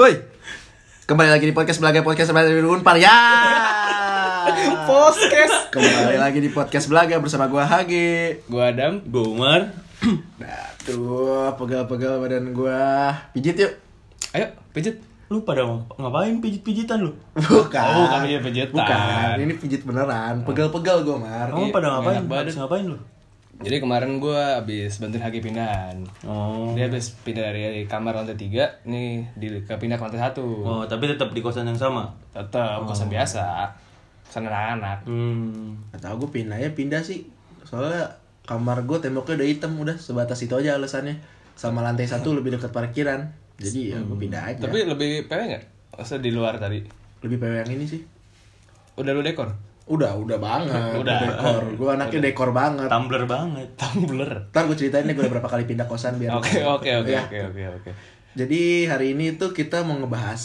Woi, kembali lagi di podcast Belaga Podcast Belaga di Unpar ya. Podcast. Kembali lagi di podcast Belaga bersama gua Hage. Gua Adam. Gue Umar Nah, tuh pegal-pegal badan gua. Pijit yuk. Ayo, pijit. Lu pada ng- ngapain pijit-pijitan lu? Bukan. Oh, bukan pijit pijitan. Bukan, ini pijit beneran. Pegal-pegal gua, Mar. Kamu Iya, pada ngapain? banget. Habis ngapain lu? Jadi kemarin gua habis bantuin Hagi pindahan. Oh. Dia habis pindah dari kamar lantai 3 nih di ke pindah ke lantai 1. Oh, tapi tetap di kosan yang sama. Tetap kosan biasa. Kosan anak-anak. Hmm. Gak tau gue pindahnya pindah sih. Soalnya kamar gue temboknya udah hitam udah sebatas itu aja alasannya. Sama lantai satu lebih dekat parkiran. Jadi ya gue pindah aja. Tapi lebih PW enggak? Masa di luar tadi. lebih PW yang ini sih. Udah lu dekor? Udah, udah banget. Udah. Dekor. Gue anaknya dekor banget. Tumbler banget. Tumblr. Ntar gue ceritain nih gue udah berapa kali pindah kosan biar. Oke, oke, oke, Ya. oke, oke, oke. Jadi hari ini tuh kita mau ngebahas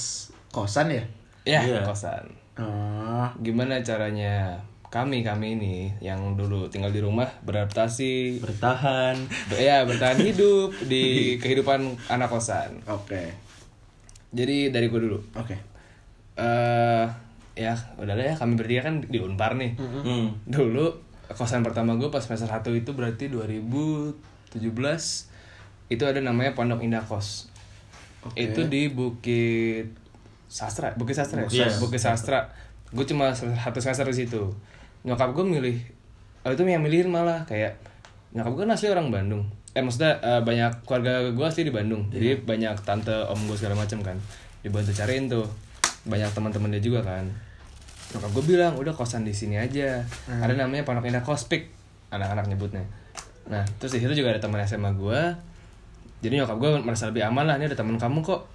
kosan ya. Ya, Iya. kosan. Oh, Gimana caranya kami kami ini yang dulu tinggal di rumah beradaptasi Bertahan. Ber- ya bertahan hidup di kehidupan anak kosan. oke. Jadi dari gue dulu. Oke. eh ya udahlah ya kami bertiga kan di Unpar nih. Hmm. Dulu kosan pertama gue pas semester 1 itu berarti 2017 itu ada namanya Pondok Indah Kos. Oke. Itu di Bukit Sastra, Bukit Sastra. ya? Bukit Sastra. Bukit Sastra. Gue cuma satu semester di situ. Nyokap gue milih oh itu yang milihin malah kayak nyokap gue kan asli orang Bandung. Eh maksudnya eh, banyak keluarga gue asli di Bandung. Jadi banyak tante om gue segala macam kan. Dibantu cariin tuh. Banyak teman-teman dia juga kan. Nyokap gue bilang udah kosan di sini aja. Ada namanya Pondok Indah Kospik anak-anak nyebutnya. Nah terus di situ juga ada teman SMA gue. Jadi nyokap gue merasa lebih aman lah. Ini ada teman kamu kok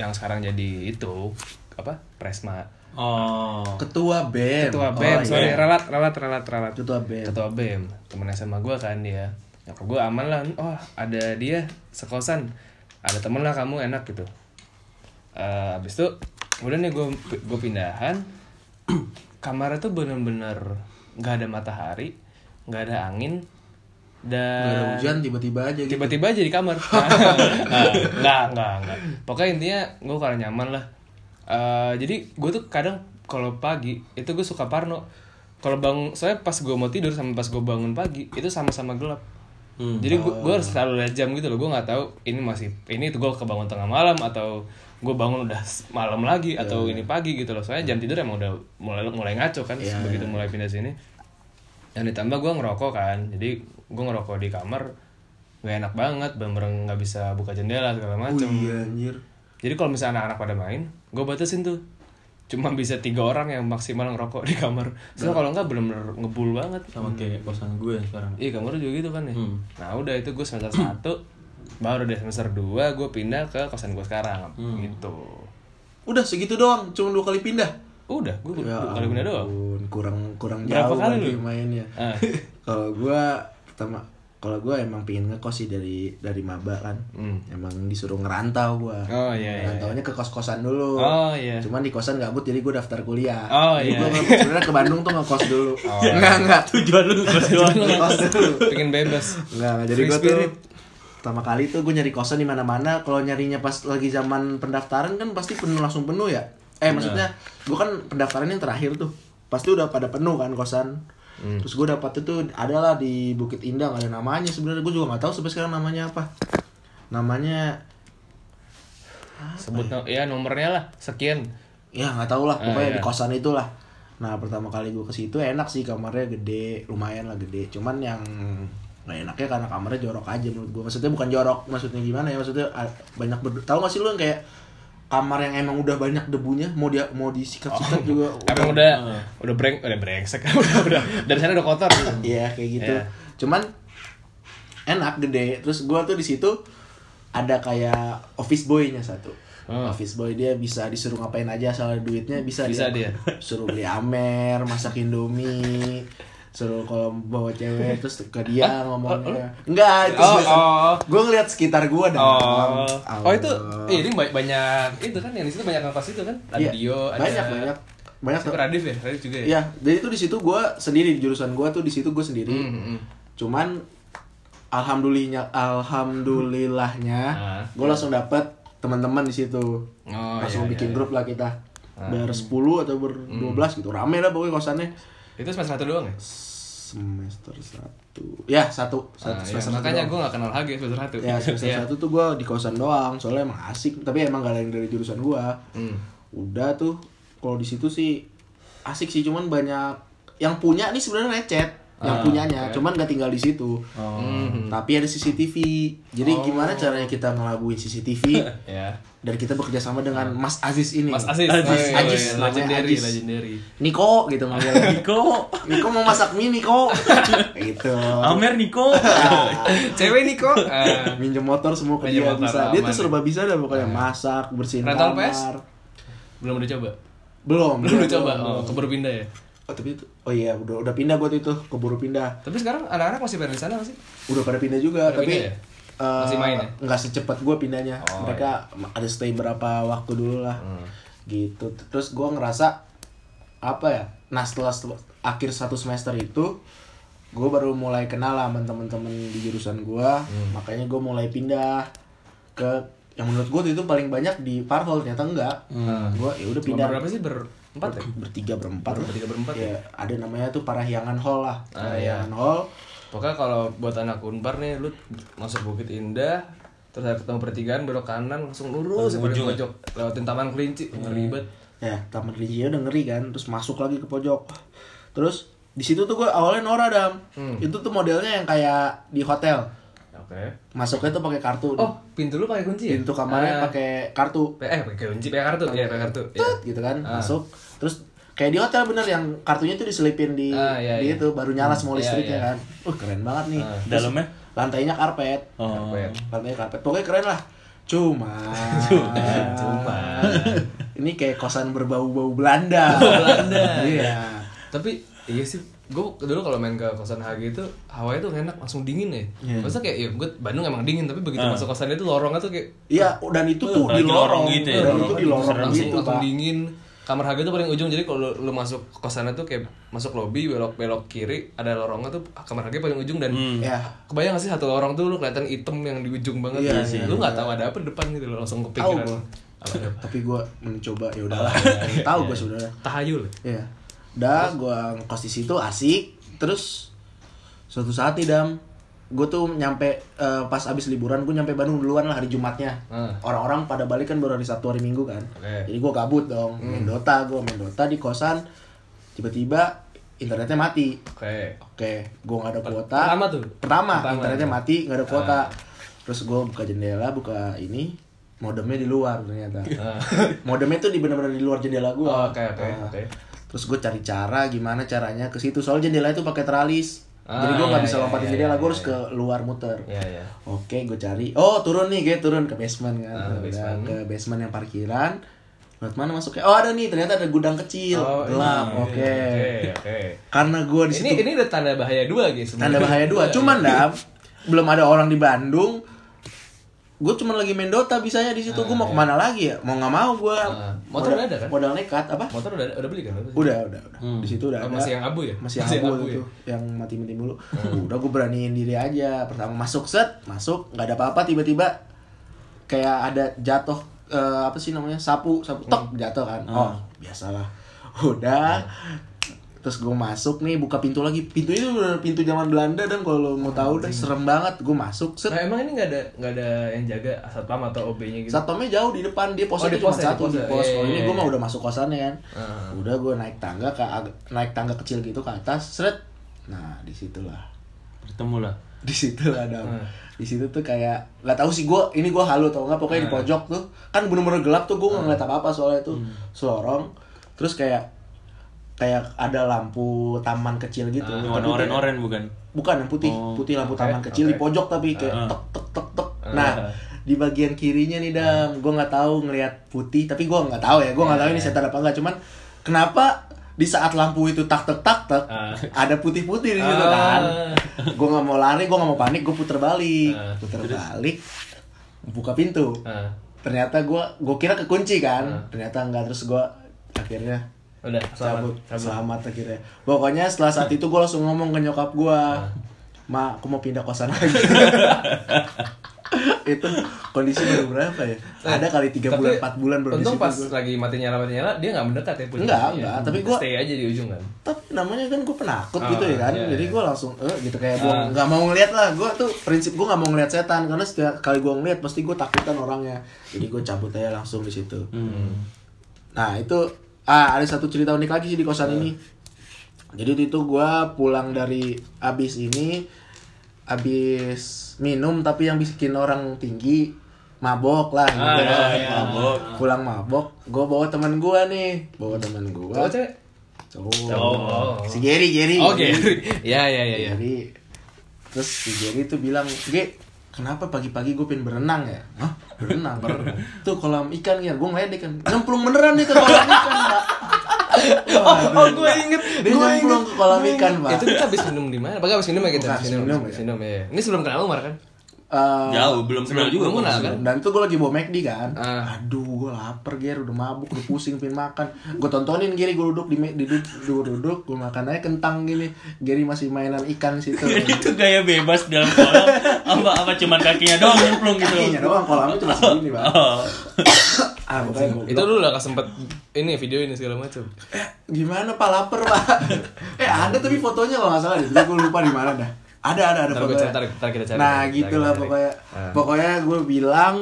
yang sekarang jadi itu apa Presma. Oh. Ketua BEM. Ketua Oh, BEM, iya. sorry, ralat, ralat, ralat, ralat. Ketua BEM. Ketua BEM, temen SMA gue kan dia. Nyokap gue aman lah, oh ada dia sekosan, ada temen lah kamu enak gitu. Eh abis itu, udah nih gue gue pindahan, kamarnya tuh bener-bener nggak ada matahari, nggak ada angin, Nggak ada dan hujan tiba-tiba aja gitu. tiba-tiba aja di kamar. Nah, nggak nggak nggak. Pokoknya intinya gue kalau nyaman lah. Eh, jadi gue tuh kadang kalau pagi itu gue suka parno. Kalau bangun soalnya pas gue mau tidur sama pas gue bangun pagi itu sama-sama gelap. Hmm. jadi gue gue harus selalu lihat jam gitu loh. Gue nggak tahu ini masih ini tuh gue kebangun tengah malam atau gue bangun udah malam lagi atau ini pagi gitu loh. Soalnya jam tidur emang udah mulai mulai ngaco kan Iya, begitu mulai pindah sini. Yang ditambah gue ngerokok kan. Jadi gue ngerokok di kamar nggak enak banget bener nggak bisa buka jendela segala Oh macem. iya anjir. jadi kalau misalnya anak-anak pada main gue batasin tuh. Cuma bisa tiga orang yang maksimal ngerokok di kamar. Soalnya kalau nggak bener-bener ngebul banget. Sama kayak kosan gue sekarang. iya kamar juga gitu kan ya. Hmm. nah udah itu gue semester satu baru deh semester 2 gue pindah ke kosan gue sekarang gitu Udah segitu doang, cuma dua kali pindah. udah gue Ya dua kali pindah doang kurang kurang Berapa jauh kali lu? mainnya. Ah. kalau gua pertama kalau gua emang pengen ngekos sih dari dari maba kan. Hmm. Emang disuruh ngerantau gua. Oh, iya, iya, Ngerantaunya ke kos-kosan dulu. Oh, iya. Cuman di kosan gabut jadi gua daftar kuliah. Oh, Jadi iya. gua sebenarnya ke Bandung tuh ngekos dulu. Enggak, enggak. Tujuan lu kos doang. Ngekos dulu. pengen bebas Enggak, enggak. jadi gua tuh. Pertama kali tuh gue nyari kosan di mana-mana. Kalau nyarinya pas lagi zaman pendaftaran kan pasti penuh langsung penuh ya. Eh maksudnya gue kan pendaftaran yang terakhir tuh pasti udah pada penuh kan kosan. Terus gue dapat itu adalah di Bukit Indah nggak ada namanya sebenarnya. Gue juga nggak tahu sampai sekarang namanya apa. Namanya sebut no- ya nomornya lah sekian. Ya nggak tahu lah Ah, pokoknya iya. di kosan itulah. Nah pertama kali gue ke situ enak sih kamarnya gede lumayan lah gede. Cuman yang nggak enaknya karena kamarnya jorok aja menurut gue maksudnya bukan jorok maksudnya gimana ya maksudnya ah, banyak ber tahu gak sih lu yang kayak kamar yang emang udah banyak debunya mau dia mau disikat-sikat juga emang udah udah breng udah brengsek udah udah dari sana udah kotor Iya kayak gitu. Iya. Cuman enak gede. Terus gua tuh di situ ada kayak office boy-nya satu. Oh. Office boy dia bisa disuruh ngapain aja asal duitnya bisa Bisa dia. Suruh beli amer, masak indomie, suruh kalau bawa cewek terus ke dia ngomongnya. Enggak, itu Oh, biasa. oh. Gua ngeliat sekitar gua dan Oh, Allah. oh itu eh, ini ba- banyak itu kan yang di situ banyak ngekos itu kan ada Iya, Dio ada banyak banyak banyak Siapa Radif ya Radif juga ya Iya, jadi itu di situ gua sendiri di jurusan gua tuh di situ gua sendiri. Hmm, hmm. Cuman alhamdulillahnya alhamdulillahnya Ah. gue langsung dapet teman-teman di situ Oh, langsung iya, bikin iya, Ah. grup lah kita ber 10 atau ber 12 gitu rame lah pokoknya kosannya Itu semester satu doang ya? semester satu ya satu satu Ah, iya, semester satu makanya gue gak kenal HG semester satu. ya semester Iya. satu tuh gue di kosan doang soalnya emang asik tapi emang gak ada yang dari jurusan gue Hmm. udah tuh kalau di situ sih asik sih cuman banyak yang punya nih sebenarnya recet yang Ah, punyanya oke. cuman gak tinggal di situ Oh. Hmm. tapi ada CCTV jadi gimana caranya kita ngelabuin CCTV Ya. dan kita bekerja sama dengan Mas Aziz ini Mas Aziz, Aziz. Oh, iya, Aziz, iya, namanya legendary, Aziz. legendary. Niko gitu manggilnya Niko. Niko mau masak mie Niko gitu Amer Niko. Cewek nih kok. Ah. minjem motor semua ke Minjem dia motor, bisa dia tuh serba bisa dah pokoknya masak bersihin Rental kamar PS? belum udah coba. belum Belum udah belum, coba. belum. Oh, keburu pindah ya. Oh, tapi itu oh iya udah udah pindah gua tuh itu keburu pindah Tapi sekarang anak-anak masih pada di sana masih? udah pada pindah juga Udah tapi pindah ya? eh, Masih main ya? nggak secepat gua pindahnya Oh, mereka ada stay berapa waktu dulu lah Hmm. gitu terus gua ngerasa apa ya nah setelah, setelah akhir satu semester itu gue baru mulai kenal lah sama temen-temen di jurusan gua Hmm. makanya gue mulai pindah ke yang menurut gue itu paling banyak di Parhol ternyata enggak gue ya udah pindah berapa sih? Berempat ya? bertiga berempat. Bertiga berempat ya ada namanya tuh Parahyangan Hall lah Ah, Parahyangan Hall Pokoknya kalau buat anak Unpar nih, lu masuk Bukit Indah, terus ada ketemu pertigaan belok kanan langsung lurus ke pojok lewatin Taman Kelinci, ribet. ya Taman Rijia udah ngeri kan terus masuk lagi ke pojok terus di situ tuh gue awalnya Nora dam Hmm. itu tuh modelnya yang kayak di hotel Oke. masuknya tuh pakai kartu Oh, pintu lu pakai kunci ya? pintu kamarnya Ah, pakai kartu eh pakai kunci, pakai kartu. Iya, pakai kartu. Iya. Tut, gitu kan Ah. masuk terus kayak di hotel bener yang kartunya tuh diselipin di Ah, iya, di iya. itu baru nyala semua Iya, listriknya iya. kan uh keren banget nih Ah. Terus Dalamnya? lantainya karpet Oh. Karpet. lantainya karpet pokoknya keren lah cuma Cuma. ini kayak kosan berbau-bau Belanda Belanda. iya Tapi iya sih, gue dulu kalau main ke kosan HG itu hawanya tuh enak, langsung dingin ya. Iya. Maksudnya kayak, ya gue Bandung emang dingin, tapi begitu Ah. masuk kosan itu lorongnya tuh kayak Iya, dan itu tuh di lorong lorong gitu ya. Dan itu di lorong langsung, gitu, langsung Pak. dingin. Kamar HG tuh paling ujung, jadi kalau lu, lu masuk kosannya tuh kayak masuk lobby, belok belok kiri, ada lorongnya tuh kamar HG paling ujung dan Hmm. Ya. kebayang gak sih satu lorong tuh lu kelihatan hitam yang di ujung banget Iya, gitu. iya, lu nggak iya. tahu ada apa di depan gitu lu langsung Tahu kepikiran gua. apa. Tapi gue mencoba ya udahlah. iya, Tahu gue sudah. tahayul Iya. Dah gue ngekos di situ asik. Terus suatu saat nih Dam, gue tuh nyampe eh, pas abis liburan gue nyampe Bandung duluan lah hari Jumatnya. Ah. Orang-orang pada balik kan baru hari Sabtu hari Minggu kan. Oke. Jadi gue kabut dong, main Dota, gue main Dota di kosan. Tiba-tiba internetnya mati. oke Oke, gue nggak ada kuota. pertama tuh? Pertama, Pertama. internetnya mati, nggak ada kuota. Ah. Terus gue buka jendela, buka ini, modemnya di luar ternyata. Ah. modemnya tuh di benar-benar di luar jendela gue. Oh, oke, oke, oke. Terus gue cari cara gimana caranya ke situ. Soal jendela itu pakai teralis. Ah, Jadi gue nggak iya, bisa iya, lompatin iya, jendela, iya, gue harus ke luar muter. Iya, iya. Oke, gue cari. Oh, turun nih, gue turun ke basement kan. Ah, basement. ke basement yang parkiran. Lewat mana masuknya? Oh, ada nih, ternyata ada gudang kecil. Oh, gelap. iya, Oke. Oke, oke. Karena gue di Ini situ ini udah tanda bahaya dua guys. tanda bahaya dua. Cuman dam, belum ada orang di Bandung. Gue cuma lagi main Dota bisanya di situ. gue mau ke mana lagi ya? Mau nggak mau gue. Ah, motor udah ada kan? Modal nekat apa? motor udah udah beli kan? Udah, udah, udah. Di situ udah Oh, ada. masih yang abu ya? Masih Masih abu abu ya? itu, yang mati-mati mulu. Udah gue beraniin diri aja. Pertama masuk set, masuk, nggak ada apa-apa. Tiba-tiba kayak ada jatuh eh, apa sih namanya sapu, sapu tok jatuh kan. Oh, biasalah. Udah. Terus gue masuk nih, buka pintu lagi. Pintu itu bener pintu zaman Belanda dan kalau mau tahu udah serem banget. Gue masuk, set. Nah, emang ini nggak ada nggak ada yang jaga satpam atau OB-nya gitu? Satpamnya jauh di depan, dia posnya Oh, di cuma pos satu di pos ya. Iya, Kalau iya, ini gue iya. mah udah masuk kosannya kan. Ah. Udah gue naik tangga ke naik tangga kecil gitu ke atas, seret. Nah, di situlah. Bertemu lah. Di situ ada. Hmm. Di situ tuh kayak nggak tahu sih gue ini gue halu atau enggak pokoknya di Hmm. pojok tuh kan bener-bener gelap tuh gue nggak ngeliat apa-apa soalnya tuh Hmm. selorong terus kayak kayak ada lampu taman kecil gitu Tapi Warna kayak- oren-oren bukan? bukan yang putih Oh, putih lampu oke, taman kecil di oke. pojok tapi kayak Ah. tek tek tek tek Ah. nah di bagian kirinya nih dam gue nggak tahu ngelihat putih tapi gue nggak tahu ya gue nggak tahu ini setan apa enggak cuman kenapa di saat lampu itu tak tek tak tek Ah. ada putih putih di situ Ah. kan gue nggak mau lari gue nggak mau panik gue puter balik Ah. puter balik buka pintu Ah, ternyata gue gue kira kekunci kan Ah. ternyata enggak terus gue akhirnya udah selamat. cabut cabut. selamat akhirnya pokoknya setelah saat itu gue langsung ngomong ke nyokap gue Ah. ma aku mau pindah kosan lagi itu kondisi baru berapa ya ada kali tiga bulan empat bulan baru untung pas gua. lagi mati nyala mati nyala dia nggak mendekat ya punya Enggak, dia. enggak, tapi gua- stay aja di ujung kan tapi namanya kan gue penakut Ah, gitu ya kan iya, jadi iya. gue langsung eh gitu kayak gue Ah. nggak mau ngeliat lah gue tuh prinsip gue nggak mau ngeliat setan karena setiap kali gue ngeliat pasti gue takutan orangnya jadi gue cabut aja langsung di situ Hmm. nah itu ah ada satu cerita unik lagi sih di kosan ini. Jadi waktu itu gue pulang dari abis ini abis minum tapi yang bikin orang tinggi mabok lah Ah, gitu. iya, iya. Mabok. pulang mabok gue bawa teman gue nih. Bawa teman gue oh cewek? Cowok. Oh. si Gary Gary. Oh Gary. Ya ya ya ya Gary terus si Gary tuh bilang Ge kenapa pagi-pagi gue pengen berenang ya Hah? berenang berenang tuh kolam ikan ya gue ngeledek kan nyemplung beneran nih ke kolam ikan pak oh gue inget dia gue nyemplung ke kolam ikan pak itu kita habis minum di mana? Pakai habis minum ya kita? Bukan, habis minum, habis ya. minum ya. Ini sebelum kenal Umar kan? Eh, Jauh, belum kenal juga. Bang. kan? dan itu gue lagi bawa McD kan Ah. aduh gue lapar Ger udah mabuk udah pusing pengen makan gue tontonin Gary gue duduk di di duduk duduk, duduk gue makan aja kentang gini Gary masih mainan ikan situ itu gaya bebas dalam kolam apa apa cuman kakinya doang nyemplung gitu kakinya doang kolamnya cuma segini pak oh. ah. Itu lu udah gak sempet ini video ini segala macam. gimana pak lapar pak eh ada tapi fotonya kalau nggak salah deh gue lupa di mana dah ada ada ada Ntar gue fotonya cari, ntar kita cari. nah Ntar gitu kita lah cari. pokoknya Ah. pokoknya gue bilang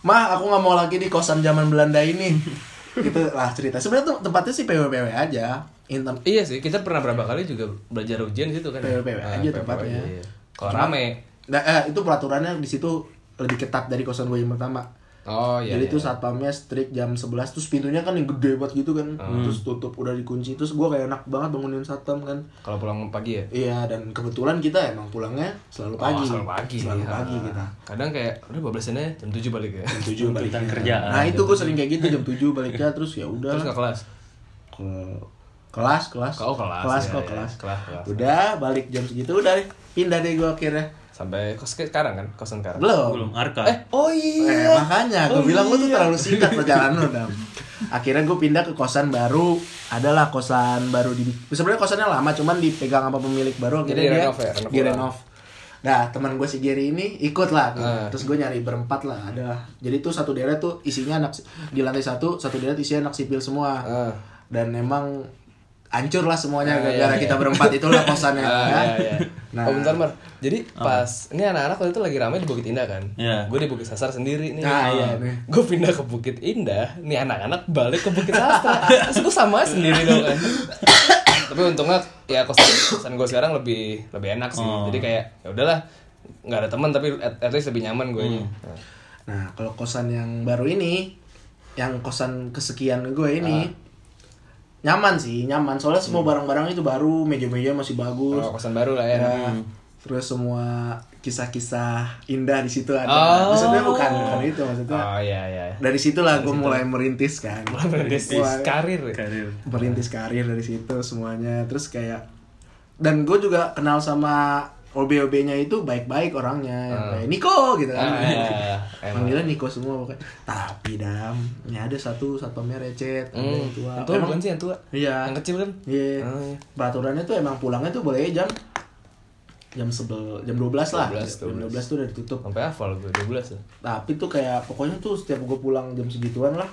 mah aku nggak mau lagi di kosan zaman Belanda ini gitu lah cerita sebenarnya tuh tempatnya sih PW PW aja Intem Iya sih, kita pernah berapa kali juga belajar ujian di situ kan. ya? PW Ah, aja tempatnya iya. Kalau rame. nah, eh, itu peraturannya di situ lebih ketat dari kosan gue yang pertama Oh iya. Jadi iya. tuh satpamnya strict jam 11 terus pintunya kan yang gede banget gitu kan. Hmm. Terus tutup udah dikunci. Terus gua kayak enak banget bangunin satpam kan. kalau pulang pagi ya. Iya dan kebetulan kita emang pulangnya selalu pagi. Oh, selalu pagi. Selalu Ah. pagi kita. Kadang kayak udah 12 aja jam 7 balik ya. Jam 7 baliknya. Tuntutan kerjaan. Nah, itu gua sering kayak gitu jam 7 baliknya terus ya udah. Terus ke kelas. ke kelas kelas. Oh, kelas, Kelas iya, kok iya. kelas. Kelas, kelas. Udah balik jam segitu udah deh. pindah deh gua akhirnya. Sampai kos sekarang kan, kosan sekarang. Belum. belum arka Eh, oh Eh, iya. makanya gue Oh, bilang lu tuh iya. terlalu singkat perjalanan lu Dam. Akhirnya gue pindah ke kosan baru. Adalah kosan baru di sebenarnya kosannya lama cuman dipegang sama pemilik baru Jadi akhirnya dia renov ya, renov direnov. Nah, teman gue si Gary ini ikut lah. Ah. Terus gue nyari berempat lah, ada. Jadi tuh satu daerah tuh isinya anak di lantai satu, satu daerah isinya anak sipil semua. Ah. Dan emang hancur lah semuanya Ah, gara-gara iya, kita iya. berempat itulah kosannya. Ah, ya. iya, iya. Nah. oh bentar Mar. Jadi pas ini anak-anak waktu itu lagi ramai di Bukit Indah kan. Iya. Gue di Bukit Sasar sendiri nih. Nah, iya nih. Gue pindah ke Bukit Indah, nih anak-anak balik ke Bukit Sastra. Terus gue sama sendiri dong kan. Tapi untungnya ya kosan, kosan gue sekarang lebih lebih enak sih. Oh. Jadi kayak ya udahlah nggak ada teman tapi at, at least lebih nyaman gue Nah, kalau kosan yang baru ini, yang kosan kesekian gue ini, nyaman sih, nyaman. Soalnya semua barang-barang itu baru, meja-meja masih bagus. Oh, kosan baru lah ya. Ya, Terus semua kisah-kisah indah di situ ada. Oh. Maksudnya bukan bukan itu maksudnya. Oh iya iya. Dari situlah gue mulai merintis kan. Merintis Mulai karir. karir merintis karir dari situ semuanya. Terus kayak dan gue juga kenal sama OB-OB-nya itu baik-baik orangnya. Ah. Kayak Niko gitu kan. Ah, iya, emang. Panggilan Niko semua pokoknya. Tapi dam, ini ada satu satpamnya recet, ada Hmm. yang tua. Yang tua Emang- bukan sih yang tua? Iya. Yang kecil kan? Iya. Oh, iya. Peraturannya tuh emang pulangnya tuh boleh jam jam sebel jam 12 lah. 12, jam 12 tuh udah ditutup. Sampai hafal gue 12 ya. Tapi tuh kayak pokoknya tuh setiap gue pulang jam segituan lah,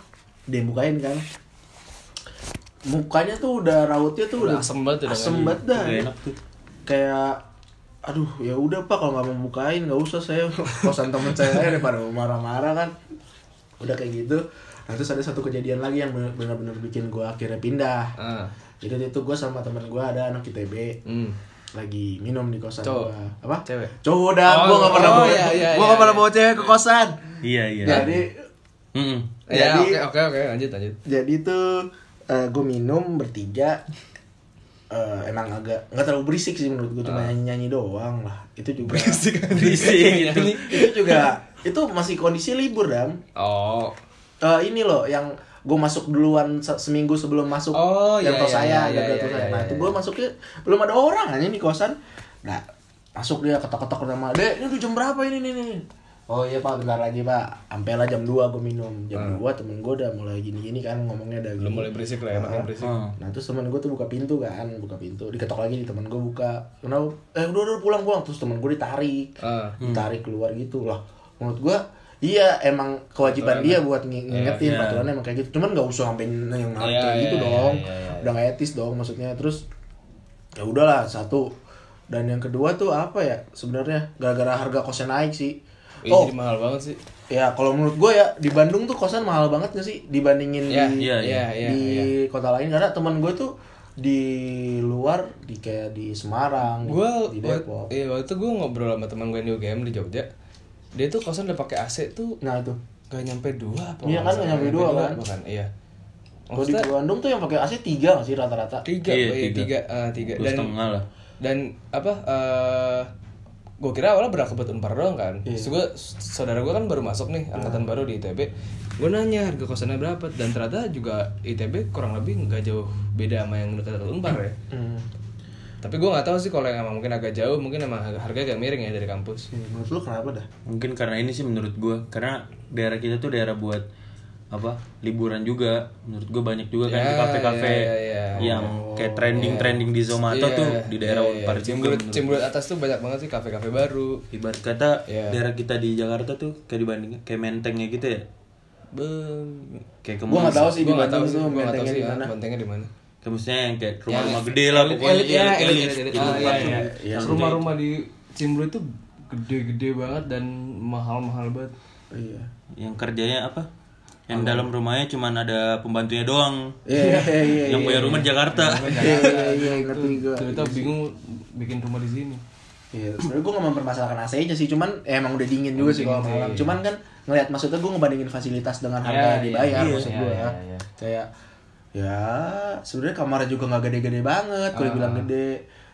dia bukain kan. Mukanya tuh udah rautnya tuh Udah udah asem banget udah asem banget dah. Enak tuh. Kayak aduh ya udah pak kalau nggak mau bukain nggak usah saya kosan temen saya aja daripada marah-marah kan udah kayak gitu nah terus ada satu kejadian lagi yang benar-benar bikin gue akhirnya pindah Ah. jadi waktu itu gue sama temen gue ada anak ITB Hmm. lagi minum di kosan Cowok. gue apa Cewek. cowok dah Oh, gue nggak pernah oh, bawa iya, iya, gue iya, nggak pernah iya. bawa cewek ke kosan iya iya jadi. Ya, Jadi- oke oke oke lanjut lanjut. jadi tuh gue minum bertiga eh, emang agak nggak terlalu berisik sih menurut gue cuma nyanyi nyanyi doang lah. Itu juga berisik. itu itu juga itu masih kondisi libur dam. Oh. Eh, ini loh yang gue masuk duluan se- seminggu sebelum masuk Oh, yang iya, kos iya, saya iya, iya, iya, saya. nah iya, itu iya. gue masuknya belum ada orang aja di kosan. Nah masuk dia ketok-ketok sama dek ini udah jam berapa ini nih nih oh iya pak bentar lagi pak. Sampai lah jam 2 gue minum. Jam 2 temen gue udah mulai gini-gini kan ngomongnya udah Belum gini. mulai berisik lah ya, makin berisik. Oh. Nah terus temen gue tuh buka pintu kan, buka pintu, diketok lagi di temen gue buka, kenapa? Eh udah udah pulang pulang. Terus temen gue ditarik, Ah. ditarik keluar gitu lah. menurut gua iya emang kewajiban dia buat ngi- ngingetin iya. peraturan emang kayak gitu. Cuman nggak usah sampai yang narik Iya, kayak gitu iya, dong. iya, iya, udah nggak etis dong maksudnya. Terus ya udahlah satu. Dan yang kedua tuh apa ya sebenarnya? Gara-gara harga kosnya naik sih Ih, oh. jadi mahal banget sih. Ya kalau menurut gue ya di Bandung tuh kosan mahal banget gak sih? Dibandingin Iya, di iya, iya, iya, di iya. kota lain karena teman gue tuh di luar di kayak di Semarang di- gue di Depok. iya waktu itu gue ngobrol sama teman gue di UGM di Jogja. Dia tuh kosan udah pakai AC tuh nah itu. gak nyampe dua apa Iya kan, nggak nyampe dua kan? bahkan iya. Kalau di Bandung tuh yang pakai AC tiga gak sih rata-rata? Tiga Iya, iya, tiga. tiga ah, tiga. Dan setengah lah. dan apa eh gue kira awalnya berakebet unpar doang kan. Iya. Terus gue saudara gue kan baru masuk nih angkatan baru di ITB gue nanya harga kosannya berapa dan ternyata juga ITB kurang lebih nggak jauh beda sama yang dekat-dekat unpar ya. Hmm. tapi gue nggak tahu sih kalau yang emang mungkin agak jauh mungkin emang harga agak miring ya dari kampus. Iya, menurut lu kenapa dah? Mungkin karena ini sih menurut gua karena daerah kita tuh daerah buat apa liburan juga. Menurut gua banyak juga kan Ya, kafe-kafe ya, ya, ya. yang kayak trending trending di Zomato Iya, tuh di daerah iya, Unpar juga Cimbulut, atas tuh banyak banget sih kafe-kafe baru. Ibarat kata Iya. daerah kita di Jakarta tuh kayak dibanding kayak mentengnya gitu ya? Bem... kayak Gua nggak tahu sih di gue nggak tahu Bandung sih tuh gue nggak tahu mentengnya sih di ya, mana. bentengnya di mana. Kayak maksudnya yang kayak rumah-rumah gede lah pokoknya. ya, elit. Di tuh. rumah-rumah di Cimbulut itu gede-gede banget dan mahal-mahal banget. Iya. Yang kerjanya apa yang dalam rumahnya cuman ada pembantunya doang iya iya iya yang punya rumah di Jakarta iya iya iya ngerti gue ternyata bingung bikin rumah di sini Iya, sebenarnya gue gak mempermasalahkan AC-nya sih, cuman ya emang udah dingin juga sih kalau malam. Cuman kan ngelihat maksudnya gue ngebandingin fasilitas dengan harga Iya, yang iya, dibayar iya, maksud iya, gue iya, ya. iya. Kayak ya sebenarnya kamarnya juga nggak gede-gede banget, kalau Ah. dibilang gede.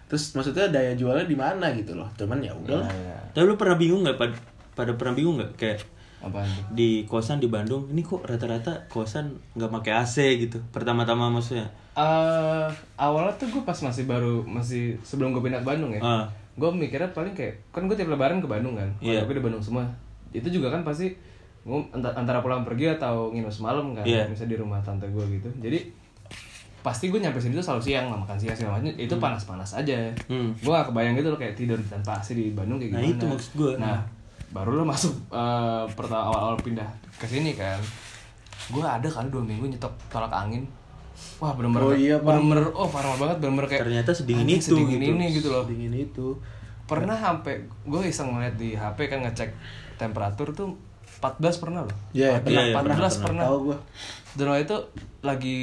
Terus maksudnya daya jualnya di mana gitu loh. Cuman ya. Iya. Tapi lu pernah bingung nggak pada, pada pernah bingung nggak kayak apaan tuh di kosan di Bandung ini kok rata-rata kosan nggak pakai AC gitu pertama-tama maksudnya Eh, awalnya tuh gue pas masih baru masih sebelum gue pindah ke Bandung ya Ah. gue mikirnya paling kayak kan gue tiap lebaran ke Bandung kan Iya. gue di Bandung semua itu juga kan pasti gue anta- antara pulang pergi atau nginep semalam kan Iya. misalnya di rumah tante gue gitu jadi pasti gue nyampe sini tuh selalu siang lah makan siang segala macam itu panas-panas aja Hmm. gue gak kebayang gitu loh kayak tidur tanpa AC di Bandung kayak Nah, gimana itu maksud gua. nah baru lo masuk eh, pertama awal-awal pindah ke sini kan? Gue ada kali dua minggu nyetok tolak angin. Wah bener-bener Oh iya, bener-bener oh parah banget bener-bener kayak Ternyata sedingin itu sedingin gitu. ini gitu loh. Dingin itu. pernah sampai gue iseng ngeliat di HP kan ngecek temperatur tuh 14 pernah loh. Iya, pernah, iya, 14 pernah, pernah, Tahu gue. dan waktu itu lagi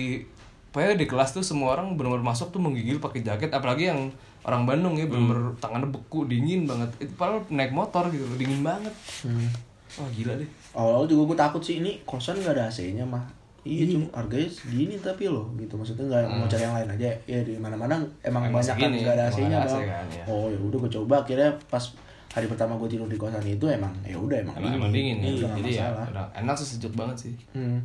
pokoknya di kelas tuh semua orang benar-benar masuk tuh menggigil pakai jaket apalagi yang orang Bandung ya benar-benar tangannya beku dingin banget itu padahal naik motor gitu dingin banget Hmm. wah gila deh Awal juga gue takut sih ini kosan nggak ada AC-nya mah. Iya, cuma harganya segini tapi loh gitu maksudnya nggak mau cari yang lain aja ya di mana-mana emang, Emang banyak kan nggak ada AC-nya ada AC bang. kan, ya. Oh ya udah gue coba akhirnya pas hari pertama gue tidur di kosan itu emang ya udah emang, emang, emang dingin ya Iya, nggak jadi ya masalah. udah enak sih sejuk banget sih Hmm.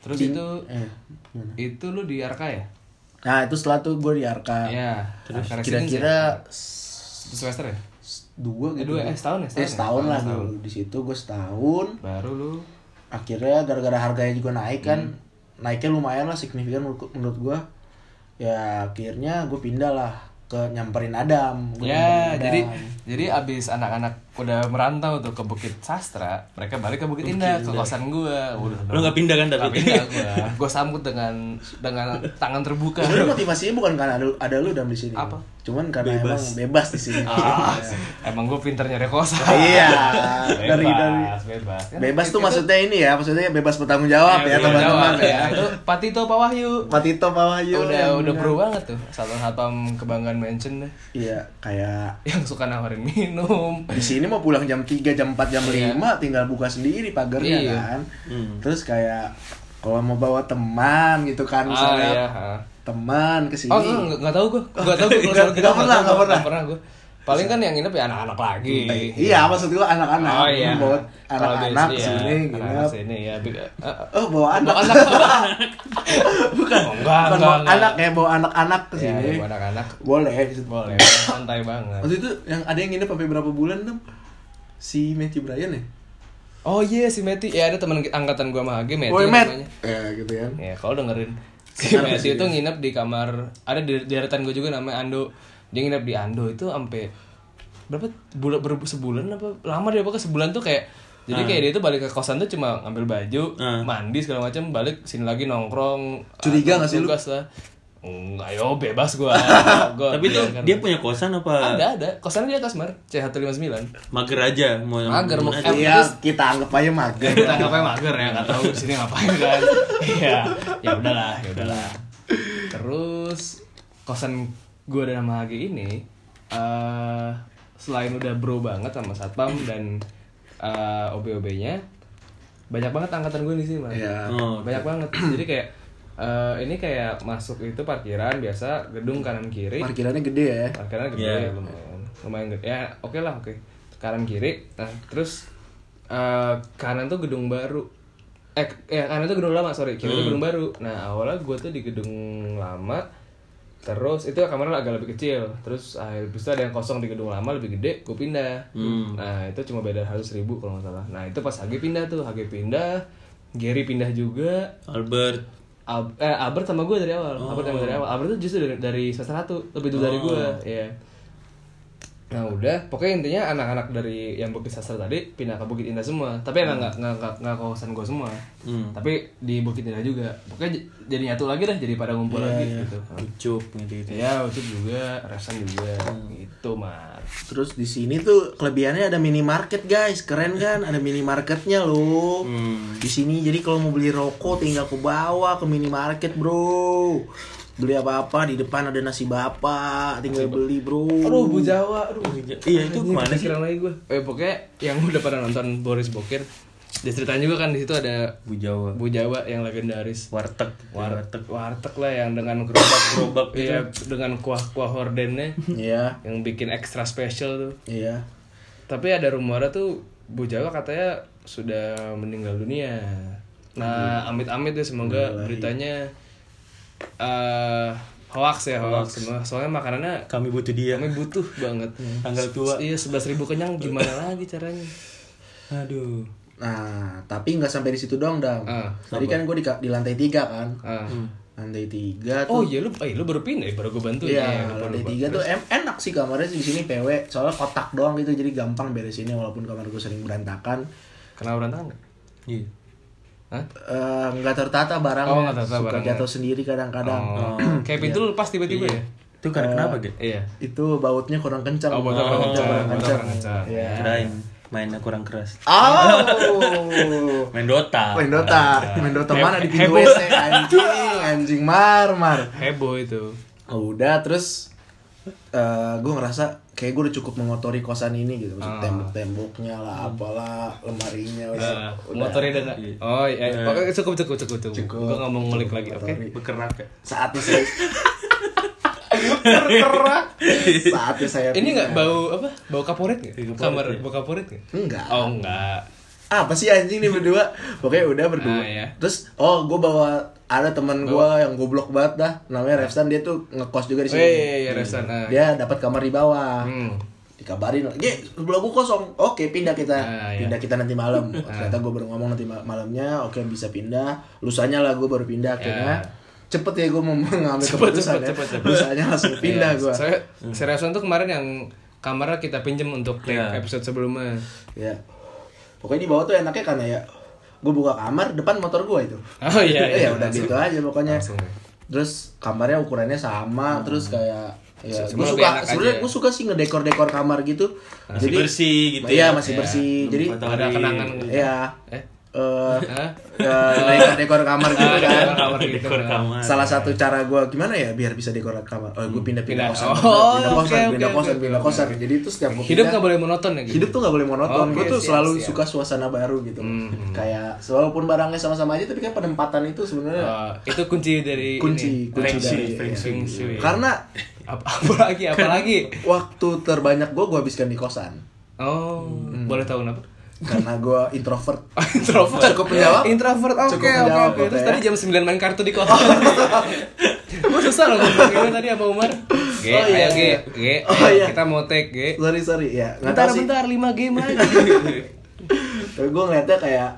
terus Ding- itu eh, gimana? itu lu di Arka ya Nah itu setelah tuh gue di Arka Iya. Terus Residence kira-kira semester ya dua Eh, gitu dua, eh, setahun ya, Eh, setahun ya? setahun lah Setahun. dulu di situ gue setahun baru lu akhirnya gara-gara harganya juga naik kan Hmm. naiknya lumayan lah signifikan menurut, menurut gue ya akhirnya gue pindah lah ke nyamperin Adam Gua Ya, nyamperin jadi Adam. jadi abis anak-anak udah merantau tuh ke Bukit Sastra, mereka balik ke Bukit Indah, ke kosan gua. Udah, Lu nggak pindah kan tapi? Pindah gua. Gua sambut dengan dengan tangan terbuka. sebenarnya motivasinya bukan karena ada, ada lu dalam di sini Apa? cuman karena Bebas. emang bebas di sini Ah, emang gue pinter nyari kosan. iya bebas, dari dari bebas. Kan bebas tuh itu- maksudnya ini ya maksudnya bebas bertanggung jawab ya Iya, teman-teman jawab, ya Itu Patito Pak Wahyu. Patito Pak Wahyu Udah udah bener. pro banget tuh. Satu satpam kebanggaan mention deh. iya kayak Yang suka nawarin minum. di sini mau pulang jam 3, jam 4, jam Iya. 5 tinggal buka sendiri pagarnya Iya. kan. Hmm. Terus kayak kalau mau bawa teman gitu kan Ah misalnya iya. ah. teman ke sini. Oh enggak, enggak tahu gue. Enggak tahu gue Nggak- kalau nggak pernah, nggak pernah. Enggak pernah gue. Paling kan yang nginep ya anak-anak lagi. Iya, maksud gua anak-anak. Oh iya. Bawa anak-anak iya, sini anak-anak gitu. sini ya. bi- eh, eh. Oh, bawa anak. Bawa anak. Bukan. Oh, enggak, Bukan enggak, bawa enggak. anak ya, bawa anak-anak ke Ya, sini. ya, buat anak-anak Boleh. boleh santai banget. Waktu itu yang ada yang nginep sampai berapa bulan tuh? Si Matthew Bryan ya? Oh iya si Meti, ya ada teman angkatan gua sama Age Meti Woi, Matt. namanya. Ya, gitu kan. Ya kalau dengerin si Meti itu nginep di kamar ada di deretan gue juga namanya Ando. Dia nginep di Ando itu sampai berapa bulan ber, sebulan apa lama dia pokoknya sebulan tuh kayak Jadi kayak dia tuh balik ke kosan tuh cuma ngambil baju, Ah. mandi segala macam, balik sini lagi nongkrong. Curiga ah, nggak sih lu? lah. Enggak, yo bebas gua. gua Tapi tuh biarkan. dia punya kosan apa ada ada. Kosannya di atas, Mar. C159. mager aja mau Mager, mau- Iya, kita anggap aja mager. kita ngapain mager ya nggak tahu di sini ngapain kan iya ya udahlah ya udahlah terus kosan gue dan sama Hagi ini eh selain udah bro banget sama satpam dan eh OB-OB-nya banyak banget angkatan gue di sini mas. Iya. Oh, banyak banget. Jadi kayak eh ini kayak masuk itu parkiran biasa gedung kanan kiri. Parkirannya gede ya. parkirannya gede Iya. lumayan. Lumayan gede. Ya oke lah oke. Kanan kiri. Nah terus eh, kanan tuh gedung baru. Eh ya kanan tuh gedung lama sorry. Kiri tuh gedung baru. Nah awalnya gue tuh di gedung lama terus itu kamarnya agak lebih kecil. Terus habis itu ada yang kosong di gedung lama lebih gede gue pindah. Nah itu cuma beda harus ribu kalau nggak salah. Nah itu pas Hagi pindah tuh. Hagi pindah Gary pindah juga. Albert. Al eh, Albert sama gue dari awal. Albert sama dari awal. Albert tuh justru dari, dari semester satu lebih dulu dari gue. Iya. Nah udah, pokoknya intinya anak-anak dari yang Bukit Sastra tadi pindah ke Bukit Indah semua. Tapi emang nggak nggak nggak nggak kawasan gue semua. Hmm. Tapi di Bukit Indah juga. Pokoknya jadi nyatu lagi dah, jadi pada ngumpul lagi gitu. Ucup gitu gitu Iya, Ucup juga, Resan juga, gitu mar. Terus di sini tuh kelebihannya ada minimarket guys, keren kan? Ada minimarketnya loh. Hmm. Di sini jadi kalau mau beli rokok tinggal ke bawah ke minimarket bro. Beli apa-apa di depan ada nasi bapak, tinggal beli bro. Aduh, Bu Jawa, aduh. Iya, itu ke mana sih? Lagi gue. Eh pokoknya yang udah pada nonton Boris Bokir, dia ceritain juga kan di situ ada Bu Jawa Bu Jawa yang legendaris. warteg warteg warteg lah yang dengan gerobak gerobak gitu. iya dengan kuah kuah hordennya Iya, yang bikin extra special tuh iya. tapi ada rumornya tuh Bu Jawa katanya sudah meninggal dunia nah amit-amit deh semoga beritanya eh hoax ya hoax semua soalnya makanannya kami butuh dia kami butuh banget tanggal tua iya sebelas ribu kenyang gimana lagi caranya aduh Nah, tapi nggak sampai di situ doang, Dam. Ah, Tadi kan gue di, di lantai tiga kan. ah. Lantai tiga oh tuh. iya lu eh, lu baru pindah ya baru gue bantu Iya, lupa, lantai lupa. tiga tuh em enak sih kamarnya di sini PW. Soalnya kotak doang gitu, jadi gampang beresinnya walaupun kamar gue sering berantakan. kenapa berantakan iya Eh, nggak tertata barangnya, Oh, tertata suka barangnya. jatuh sendiri kadang-kadang. Oh, kayak pintu lu lepas tiba-tiba ya? itu karena kenapa gitu Iya. Itu bautnya kurang kencang. Oh, bautnya kurang kencang, kurang kencang. kurang kencang. Iya. kirain mainnya kurang keras Oh. main Dota Main Dota, main Dota mana di pintu. WC anjing, anjing marmar. Heboh itu. Udah terus eh gue ngerasa kayak gue udah cukup mengotori kosan ini gitu, Maksud Ah. tembok-temboknya lah, apalah, lemarinya udah. Nah, udah. dan Oh iya, pokoknya cukup cukup cukup cukup. Cukup. Gue nggak mau ngulik lagi, oke? Motori. berkerak ya Saatnya saya bergerak. Saatnya saya Ini nggak bau apa? Bau kaporit nggak? Kaporit, Kamar bau kaporit nggak? Enggak. Oh enggak. Apa sih anjing nih berdua? Pokoknya udah berdua. Ah, iya. terus oh gue bawa ada teman gue yang goblok banget dah. Namanya Refsan dia tuh ngekos juga di Oh sini iya iya iya. Resan. Ah. dia dapat kamar di bawah. Hmm. dikabarin Ge, sebelah gue kosong. Oke pindah kita. Ah, iya. pindah kita nanti malam. Ternyata gue baru ngomong nanti ma- malamnya. Oke bisa pindah. Lusanya lah gue baru pindah akhirnya. Cepet ya gue mau mengambil Cepet, keputusan cepet, ya. cepet, cepet. lusanya langsung pindah Iya, gue si Resan tuh kemarin yang kamarnya kita pinjem untuk Iya. episode sebelumnya. ya pokoknya di bawah tuh enaknya karena ya gue buka kamar depan motor gue itu Oh iya iya. ya udah langsung. gitu aja pokoknya Langsung ya. terus kamarnya ukurannya sama terus kayak ya gue suka sebenarnya gue suka sih ngedekor dekor kamar gitu masih bersih gitu iya ya. masih Iya. bersih jadi Ada kenangan. ya Eh? Eh Hah? ya, dekor kamar gitu Ah, kan dekor kamar gitu. dekor kamar salah satu cara gue gimana ya biar bisa dekor kamar oh gue pindah pindah kosan Oh, pindah oke, kosan oke, pindah kosan oke, pindah kosan jadi itu setiap gue Hidup nggak boleh monoton ya gitu. hidup tuh gak boleh monoton Oke, gue tuh siap, selalu siap. suka suasana baru gitu Hmm. kayak walaupun barangnya sama-sama aja tapi kan penempatan itu sebenarnya Ah, itu kunci dari kunci ini. kunci dari feng shui. karena apa, apa lagi apa lagi waktu terbanyak gue gue habiskan di kosan oh Hmm. boleh tahu kenapa karena gue introvert. Introvert. Cukup menjawab? introvert oke Cukup oke. menjawab, oke terus oke, tadi ya. jam 9 main kartu di kota gue susah loh ngomongin tadi sama Umar. G Oh, iya, ayo G. iya. G Oh, ayo, iya. kita mau take G. Sorry sorry ya nggak bentar tahu sih. bentar 5 game aja tapi gue ngeliatnya kayak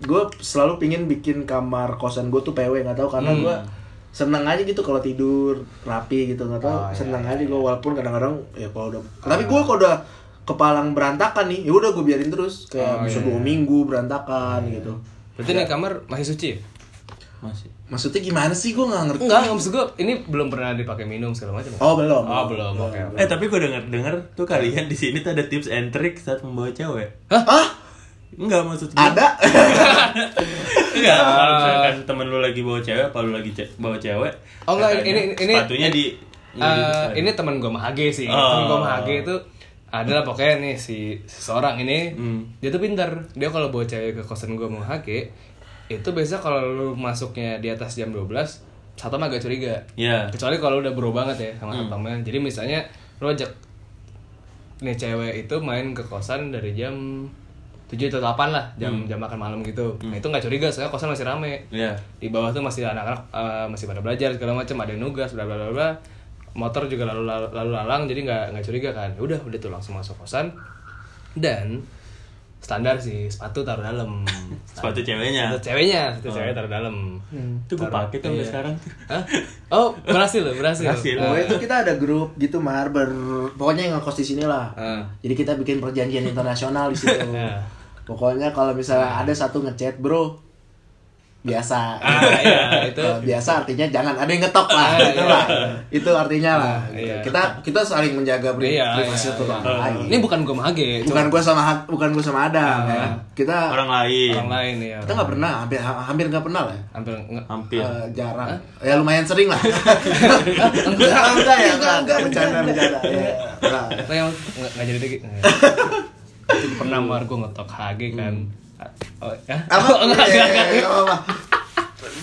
gue selalu pingin bikin kamar kosan gue tuh PW nggak tahu karena Hmm. gue seneng aja gitu kalau tidur rapi gitu nggak tahu Oh, iya, seneng iya, aja gue walaupun kadang-kadang ya kalau udah tapi gue kalau udah kepalang berantakan nih ya udah gue biarin terus kayak Oh, bisa iya. dua minggu berantakan gitu Berarti nih kamar masih suci ya? masih maksudnya gimana sih gue nggak ngerti Enggak, maksud gue ini belum pernah dipakai minum segala macam. oh belum Oh, belum. Oke. oke. eh tapi gue denger denger tuh kalian di sini tuh ada tips and trick saat membawa cewek ah enggak maksud gue ada enggak kalau misalkan temen lu lagi bawa cewek apa lu lagi ce- bawa cewek Oh, enggak, ini- ini- sepatunya di Eh, ini teman gue Mahage sih. Oh. Temen gue Mahage itu adalah pokoknya nih si seseorang ini Hmm. dia tuh pintar. Dia kalau bawa cewek ke kosan gue Mahage itu biasa kalau lu masuknya di atas jam 12 satu agak curiga. ya Kecuali kalau udah bro banget ya sama satpamnya. Jadi misalnya lu ajak nih cewek itu main ke kosan dari jam 7 atau 8 lah jam jam makan malam gitu. Nah, itu nggak curiga soalnya kosan masih rame ya di bawah tuh masih anak-anak eh, masih pada belajar segala macam ada yang nugas bla bla bla motor juga lalu lalu, lalu lalang jadi nggak nggak curiga kan Ya udah udah tuh langsung masuk kosan dan standar sih sepatu taruh dalam sepatu ceweknya sepatu ceweknya sepatu ceweknya taruh dalam itu gue pakai tuh sampai Iya. sekarang Hah? oh berhasil loh berhasil Berhasil. Pokoknya itu kita ada grup gitu mar ber pokoknya yang ngekos di sini lah. Ah. Jadi kita bikin perjanjian internasional di situ. Ah. Pokoknya kalau misalnya ada satu ngechat bro biasa. Ah, iya, itu. Kalau biasa artinya jangan ada yang ngetok lah, Ah, gitu iya. lah. Itu artinya lah. gitu. iya. Kita kita saling menjaga pri- Iya, privasi iya, satu iya. orang lain. ini bukan gue mahage bukan gua sama bukan gua sama Adam ya. Kita orang lain orang lain ya kita nggak pernah hampir hampir nggak pernah lah. ya. hampir hampir Eh, jarang. Ya lumayan sering lah. enggak, enggak ya, enggak, enggak, bercanda, bercanda. Ya. Nah, yang nggak nggak jadi. Itu pernah mar gue ngetok HG kan. Oh, ya? Apa? Oh, enggak, Iya, enggak, iya, enggak. iya, enggak apa-apa.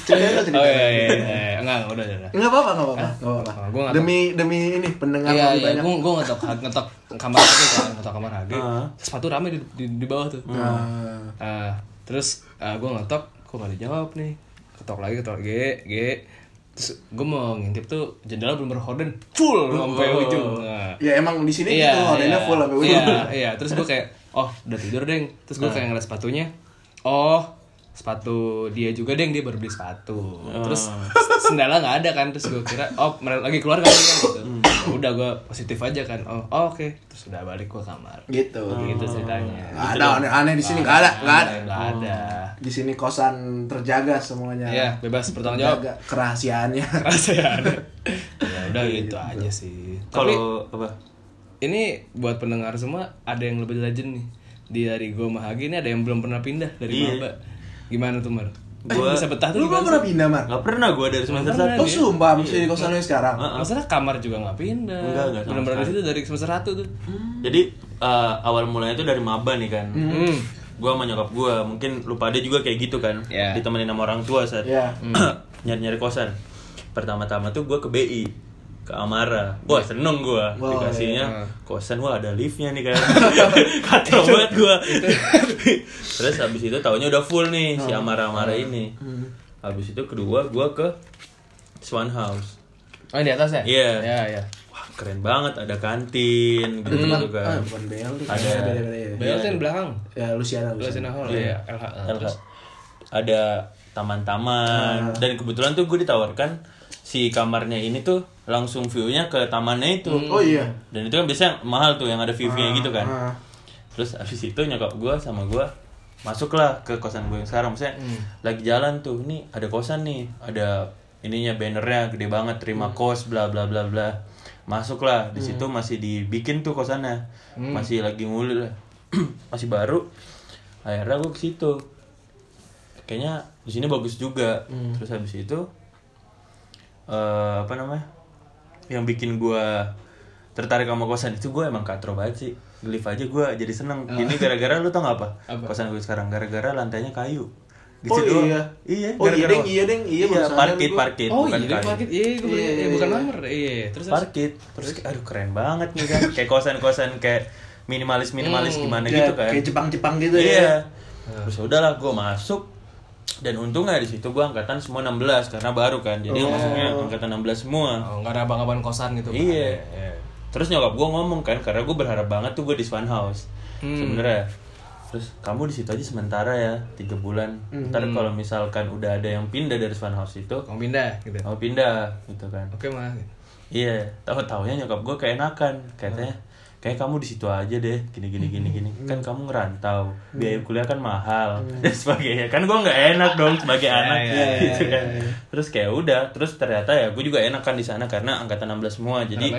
Cerita lo, cerita. Oh iya iya iya, enggak enggak, udah udah. Enggak apa-apa, enggak apa-apa. Enggak apa-apa. Oh, gua Demi demi ini pendengar Iya lebih iya, banyak. gue gue ngetok ngetok kamar HG kan, ngetok kamar HG. Ah. Sepatu rame di, di, di bawah tuh. Nah, Ah, terus gue ngetok, kok gak dijawab nih. Ketok lagi, ketok G, G. Terus gue mau ngintip tuh jendela belum berhorden full sampai Oh. ujung. Nah. ya emang di sini gitu, ordernya full sampai ujung. Iya, iya. Terus gue kayak, oh udah tidur deng. Terus gue kayak ngeliat sepatunya. Oh, sepatu dia juga deng dia baru beli sepatu. Terus sendala nggak ada kan. Terus gue kira, oh mereka lagi keluar kali kan gitu. Ya Udah gue positif aja kan. Oh, oh, oke. Terus udah balik ke kamar. Gitu. Gitu ceritanya. Nggak ada aneh-aneh di sini enggak ada, enggak ada. Nggak ada. Di sini kosan terjaga semuanya. Iya, bebas bertanggung jawab. Kerahasiaannya. Rasa ya ada. Ya udah gitu aja sih. Tapi kalau apa ini buat pendengar semua ada yang lebih legend nih di dari gue Mahagi ini ada yang belum pernah pindah dari Iya. Maba gimana tuh Mar? Gua- bisa betah tuh Lu belum gimana pernah pindah, Mar? nggak pernah gue dari semester satu Oh, sumpah masih di kosan lu sekarang. Masalah kamar juga nggak pindah. Enggak, enggak pernah di sekali. situ dari semester satu tuh. jadi eh, awal mulanya tuh dari maba nih kan Hmm. gue sama nyokap gue mungkin lu pada juga kayak gitu kan Iya. ditemenin sama orang tua saat Iya. nyari-nyari kosan pertama-tama tuh gue ke BI ke Amara wah seneng gue Wah, dikasihnya iya. kosan wah ada liftnya nih kan kacau banget gue terus habis itu tahunya udah full nih si Amara Amara ini habis itu kedua gue ke Swan House Oh di atas ya? Iya. Iya iya. wah keren banget ada kantin gitu, gitu Ah, kan bukan BL tuh. Ada. Ya. Bel tuh yang belakang. Ya Luciana, Luciana Luciana. Hall Iya. ya. LH. LH. ada taman-taman dan kebetulan tuh gue ditawarkan si kamarnya ini tuh langsung view-nya ke tamannya itu. Oh iya. dan itu kan biasanya mahal tuh yang ada view-nya gitu kan. Ah. terus abis itu nyokap gue sama gue masuklah ke kosan gue yang sekarang. Maksudnya lagi jalan tuh ini ada kosan nih ada ininya bannernya gede banget terima kos bla bla bla bla. Masuklah. Di situ masih dibikin tuh kosannya. Masih lagi nguli lah masih baru. Akhirnya gue ke situ. Kayaknya di sini bagus juga. Terus habis itu eh apa namanya yang bikin gua tertarik sama kosan itu gue emang katro banget sih lift aja gue jadi seneng ini gara-gara lu tau gak apa, Apa? kosan gue sekarang gara-gara lantainya kayu Oh, doang. iya. iya Oh, iya, gara-gara Deng, apa? iya, Deng, iya, sadar parkit gua. parkit Oh bukan iya, parkit. Iya, gue Iya, iya, bukan iya. nomor. Iya, terus terus. parkit terus kayak, aduh keren banget nih kan kayak kosan-kosan kayak minimalis minimalis gimana Ya, gitu kan Kayak Jepang-Jepang gitu iya ya. terus udahlah gue masuk dan untungnya di situ gue angkatan semua 16 karena baru kan jadi Oh. masuknya angkatan 16 semua Oh, nggak ada abang-abang kosan gitu. Iya. Iya. Terus nyokap gue ngomong kan, karena gue berharap banget tuh gue di Swan House. Hmm. Sebenernya. Terus kamu di situ aja sementara ya, tiga bulan. Ntar kalau misalkan udah ada yang pindah dari Swan House itu, Mau pindah gitu. kamu pindah gitu kan. Oke mah. Iya, tahu taunya nyokap gue keenakan, katanya kayak kamu di situ aja deh gini gini gini gini kan kamu ngerantau biaya kuliah kan mahal dan sebagainya kan gue nggak enak dong sebagai anak iya, gitu kan terus kayak udah terus ternyata ya gue juga enak kan di sana karena angkatan 16 semua jadi?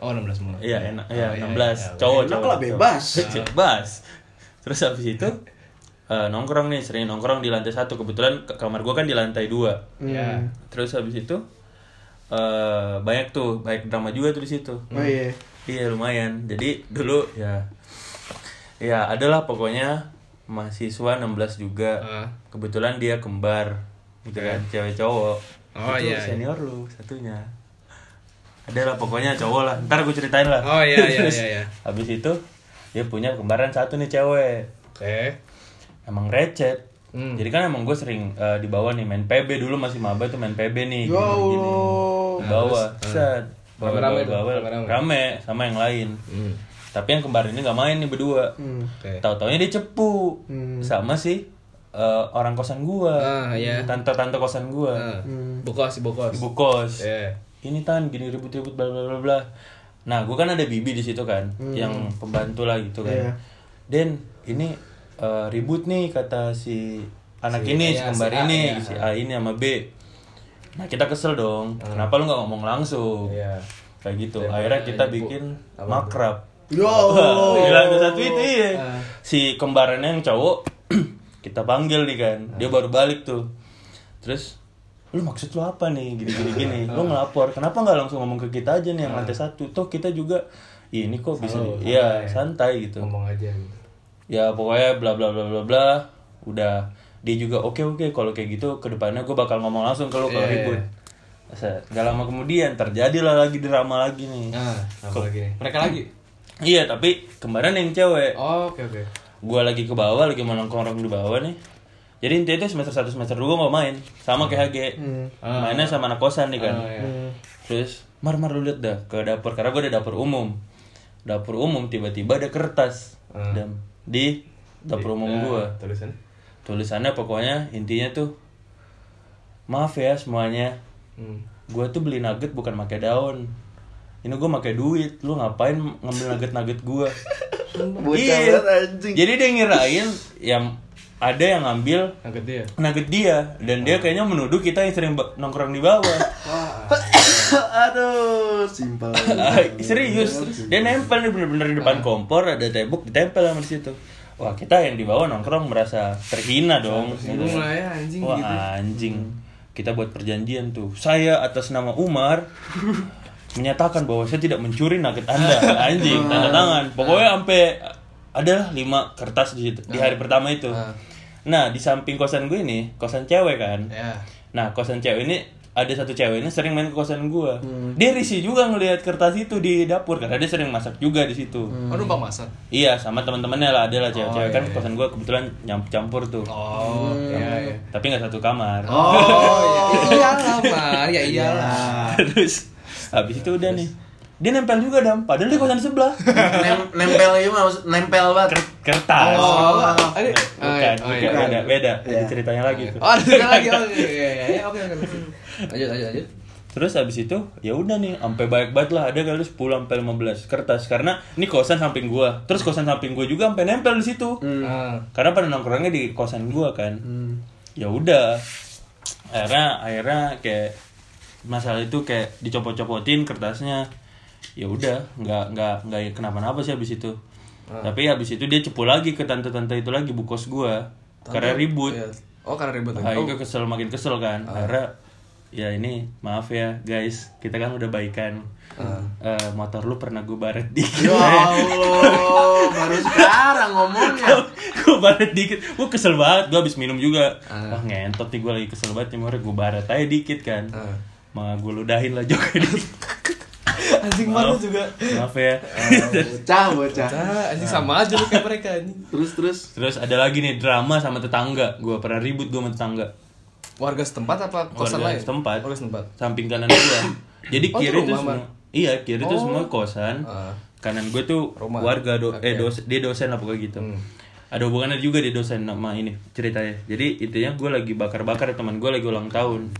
Oh 16 semua. Iya enak, Oh, iya iya, 16 iya. cowok Enak cowok lah, cowok. bebas. bebas. Terus habis itu eh, nongkrong nih, sering nongkrong di lantai satu. Kebetulan ke- kamar gua kan di lantai dua. Iya. Terus habis itu eh banyak tuh, banyak drama juga tuh di situ. Oh iya. Iya lumayan. Jadi dulu ya, ya adalah pokoknya mahasiswa 16 juga. Ah. Kebetulan dia kembar, gitu kan, cewek cowok. Oh, itu iya, iya. senior lu satunya. Adalah pokoknya cowok lah. Ntar gue ceritain lah. Oh, iya, iya, iya, iya. Habis itu dia punya kembaran satu nih cewek. Oke. Emang recet. Hmm. Jadi kan emang gue sering eh, di bawah nih main PB dulu masih maba tuh main PB nih. Ya gini-gini. Allah. Di bawah. Set. Rame-rame. Rame sama yang lain. Hmm. Tapi yang kembar ini nggak main nih berdua. Hmm. Oke. Tahu-taunya dia cepu Hmm. sama si eh, orang kosan gua. Ah, iya. Tante-tante kosan gua. Ah. Hmm. Bokos, bokos. Ibu kos. Iya. Ini tan gini ribut-ribut bla bla bla bla. Nah, gua kan ada bibi di situ kan, yang pembantu lah gitu kan. Iya. Den, ini eh, ribut nih kata si anak Si- ini, iya, si kembar si A, ini, iya. si A ini sama B. Nah, kita kesel dong. Kenapa lu nggak ngomong langsung? Iya. Kayak gitu. Akhirnya kita ibu. bikin Apa makrab. Ya Allah. Gila tuh satu itu iya. Ah. Si kembarannya yang cowok kita panggil nih kan. Dia baru balik tuh. Terus lu maksud lu apa nih gini gini gini lu ngelapor kenapa nggak langsung ngomong ke kita aja nih yang lantai satu toh kita juga "Ih, ini kok bisa di- ya santai. santai gitu Ngomong aja gitu. ya pokoknya bla bla bla bla bla udah dia juga oke oke kalau kayak gitu ke depannya gue bakal ngomong langsung ke lu kalau Iya. ribut Set, Gak lama kemudian terjadilah lagi drama lagi nih Nah, apa lagi nih? Mereka lagi. iya tapi kemarin yang cewek Oh, oke oke. gue lagi ke bawah lagi mau nongkrong di bawah nih jadi intinya itu semester 1 semester 2 nggak main sama kayak HG mainnya sama anak kosan nih kan Oh, iya. terus mar mar lu lihat dah ke dapur karena gue ada dapur umum dapur umum tiba-tiba ada kertas Ah. dan di dapur umum gue Tulisan. Tulisannya pokoknya intinya tuh maaf ya semuanya. Hmm. gue tuh beli nugget bukan pakai daun. Ini gue pakai duit. Lu ngapain ngambil nugget nugget gue Iya. jadi dia ngirain yang ada yang ngambil Angkat dia. nugget dia. Dan dia kayaknya menuduh kita yang sering nongkrong di bawah. Aduh, simpel. Ah, serius. Dia nempel nih bener-bener di depan kompor ada tembok ditempel sama di situ wah kita yang di bawah nongkrong merasa terhina dong. lah ya anjing Wah gitu. anjing. Kita buat perjanjian tuh. Saya atas nama Umar menyatakan bahwa saya tidak mencuri nugget anda. Anjing tanda tangan. Pokoknya sampai ada lima kertas di situ di hari pertama itu. Ah. nah di samping kosan gue ini kosan cewek kan. Ya. nah kosan cewek ini ada satu cewek ini sering main ke kosan gue dia risih juga ngelihat kertas itu di dapur karena dia sering masak juga di situ Oh, numpang masak. iya sama teman-temannya lah ada lah cewek-cewek iya, kan iya. kosan gue kebetulan nyam- campur tuh Oh, iya iya. tapi nggak satu kamar Oh, iya. Iyalah, Mar. Ya iyalah. terus habis itu udah nih dia nempel juga dam. Padahal dia kosan sebelah. Nem- nempel itu maksud nempel banget. Ker- kertas. Oh, ada. bukan Oh, bukan iya. beda beda. Iya. ada ceritanya lagi tuh. Oh, ada cerita lagi. Oh, iya iya iya. Oke oke. Lanjut lanjut lanjut. terus habis itu ya udah nih sampai banyak banget lah. Ada kali 10 sampai 15 kertas. Karena ini kosan samping gua. Terus kosan samping gua juga sampai nempel di situ. Ah. karena pada nongkrongnya di kosan gua kan. Ya udah. Akhirnya akhirnya kayak masalah itu kayak dicopot-copotin kertasnya ya udah nggak nggak nggak kenapa-napa sih habis itu. Tapi habis itu dia cepu lagi ke tante-tante itu lagi bu kos gua. Karena ribut. Iya. Oh, karena ribut Ah, lagi. itu kesel makin kesel kan. Akhirnya ya ini maaf ya guys kita kan udah baikan. Eh, motor lu pernah gue baret dikit. Ya Allah, baru sekarang ngomongnya. gue baret dikit. Gue kesel banget gue abis minum juga. Wah ngentot nih gue lagi kesel banget nih gue baret aja dikit kan. Ah. mah gue ludahin lah juga dikit Anjing malu juga. maaf ya Bocah, bocah. Ah, anjing sama aja lu kayak mereka anjing. Terus terus. terus ada lagi nih drama sama tetangga gue pernah ribut gue sama tetangga Warga setempat apa kosan Warga lain? setempat. Warga setempat. samping kanan gue jadi Oh, kiri itu tuh semua iya kiri tuh Oh. semua kosan Ah. kanan gue tuh Rumah. warga do eh Oke. dos dia dosen apa kayak gitu Hmm. ada hubungannya juga dia dosen sama ini ceritanya jadi intinya gue lagi bakar-bakar teman gue lagi ulang tahun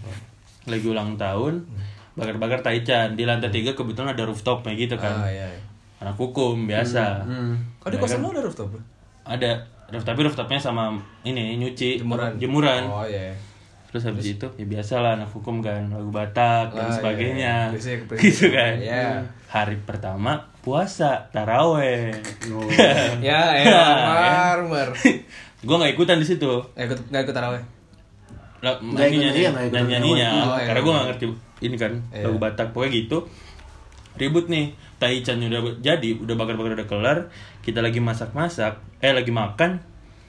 lagi ulang tahun bakar-bakar taichan di lantai tiga kebetulan ada rooftopnya gitu kan Ah, iya. iya. anak hukum biasa Hmm. Oh di kosan lu ada rooftop? ada roof tapi rooftopnya sama ini nyuci Jemuran. jemuran Oh iya. terus habis itu ya biasa lah anak hukum kan lagu Batak dan Ah, sebagainya iya, iya. Gitu kan Iya. hari pertama puasa taraweh Ya, ya, mar, mar. gue nggak ikutan di situ Eh, ikut nggak ikut taraweh? lah Nggak ikut, nyanyi iya, nggak ikut nyanyinya Oh, iya. karena gue nggak ngerti ini kan Iya. lagu Batak. Pokoknya gitu. Ribut nih taichan udah jadi udah bakar-bakar udah kelar kita lagi masak-masak eh lagi makan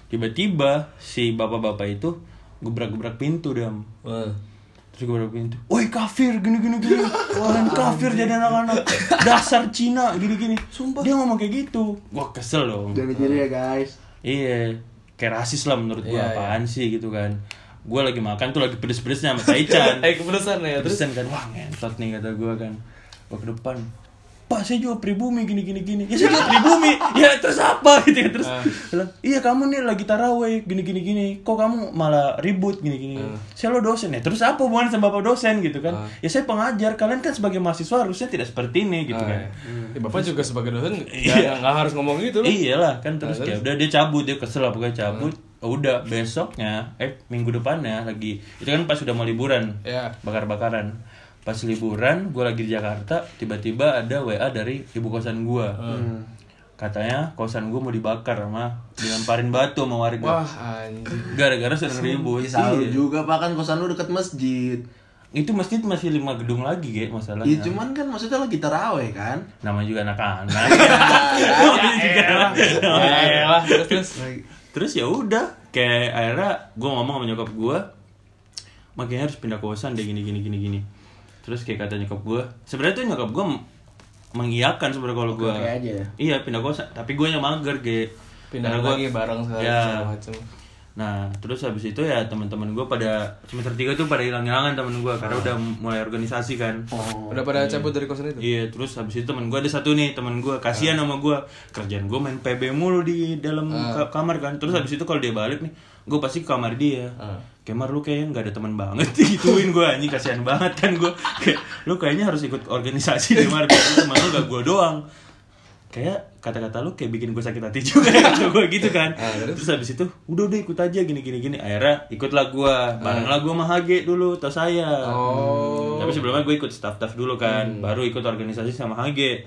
tiba-tiba si bapak-bapak itu gebrak-gebrak pintu dam. Wah. terus gue pintu. Woi kafir gini gini gini kalian kafir jadi anak-anak. Dasar Cina gini gini sumpah. Dia ngomong kayak gitu. Gue kesel dong. Jangan ditiru ya guys. Iya, kayak rasis lah menurut gua. Iya, apaan sih gitu kan. Gua lagi makan tuh lagi pedes-pedesnya sama Taichan. Eh, kepedesan ya, terus? Kan, wah ngentot nih kata gua kan. Gua ke depan, Pak saya juga pribumi gini gini gini. Ya saya juga pribumi. ya terus apa gitu ya terus. Bilang, iya kamu nih lagi taraweh gini gini gini. Kok kamu malah ribut gini gini. Ah. Saya lo dosen ya. Terus apa hubungannya sama bapak dosen gitu kan? Ya saya pengajar. Kalian kan sebagai mahasiswa harusnya tidak seperti ini gitu kan. iya. Ya, Bapak juga sebagai dosen Iya. nggak nggak harus ngomong gitu loh. Iyalah kan terus Nah, kayak udah dia cabut dia kesel pokoknya cabut. Oh, udah besoknya eh minggu depannya lagi itu kan pas udah mau liburan Ya. bakar-bakaran pas liburan gue lagi di Jakarta tiba-tiba ada WA dari ibu kosan gue Hmm. katanya kosan gue mau dibakar sama dilemparin batu sama warga Wah, anjing. gara-gara sering ribut Bisa lu Iya. juga pak kan kosan lu deket masjid. itu masjid masih lima gedung lagi kayak masalahnya Iya cuman kan maksudnya lagi taraweh kan. namanya juga anak-anak Ya lah, terus terus. Terus ya udah kayak akhirnya gue ngomong sama nyokap gue makanya harus pindah kosan deh gini gini gini gini terus kayak kata nyokap gue sebenarnya tuh nyokap gue mengiyakan sebenarnya kalau gue ya. iya pindah kosan tapi gue yang mager ge Pindah Karena gua- lagi bareng segala ya. macem. Nah terus habis itu ya teman-teman gue pada semester tiga tuh pada hilang-hilangan temen gue karena udah mulai organisasi kan Oh. Udah pada cabut dari kosan itu? Iya, terus habis itu temen gue ada satu nih temen gue kasihan sama gue kerjaan gue main PB mulu di dalam ka- kamar kan. Terus habis itu kalau dia balik nih, gue pasti ke kamar dia. Kemar lu kayaknya nggak ada teman banget gituin gue anjing kasihan banget kan gue. Kayak lu kayaknya harus ikut organisasi deh Mar, Kayak teman lu gak gue doang. Kayak kata-kata lu kayak bikin gue sakit hati juga kata gue gitu kan. terus habis itu udah udah ikut aja gini gini gini. Akhirnya ikutlah gue, bareng lah gue sama HG dulu, tau saya. Oh. Tapi sebelumnya gue ikut staff-staff dulu kan, baru ikut organisasi sama HG.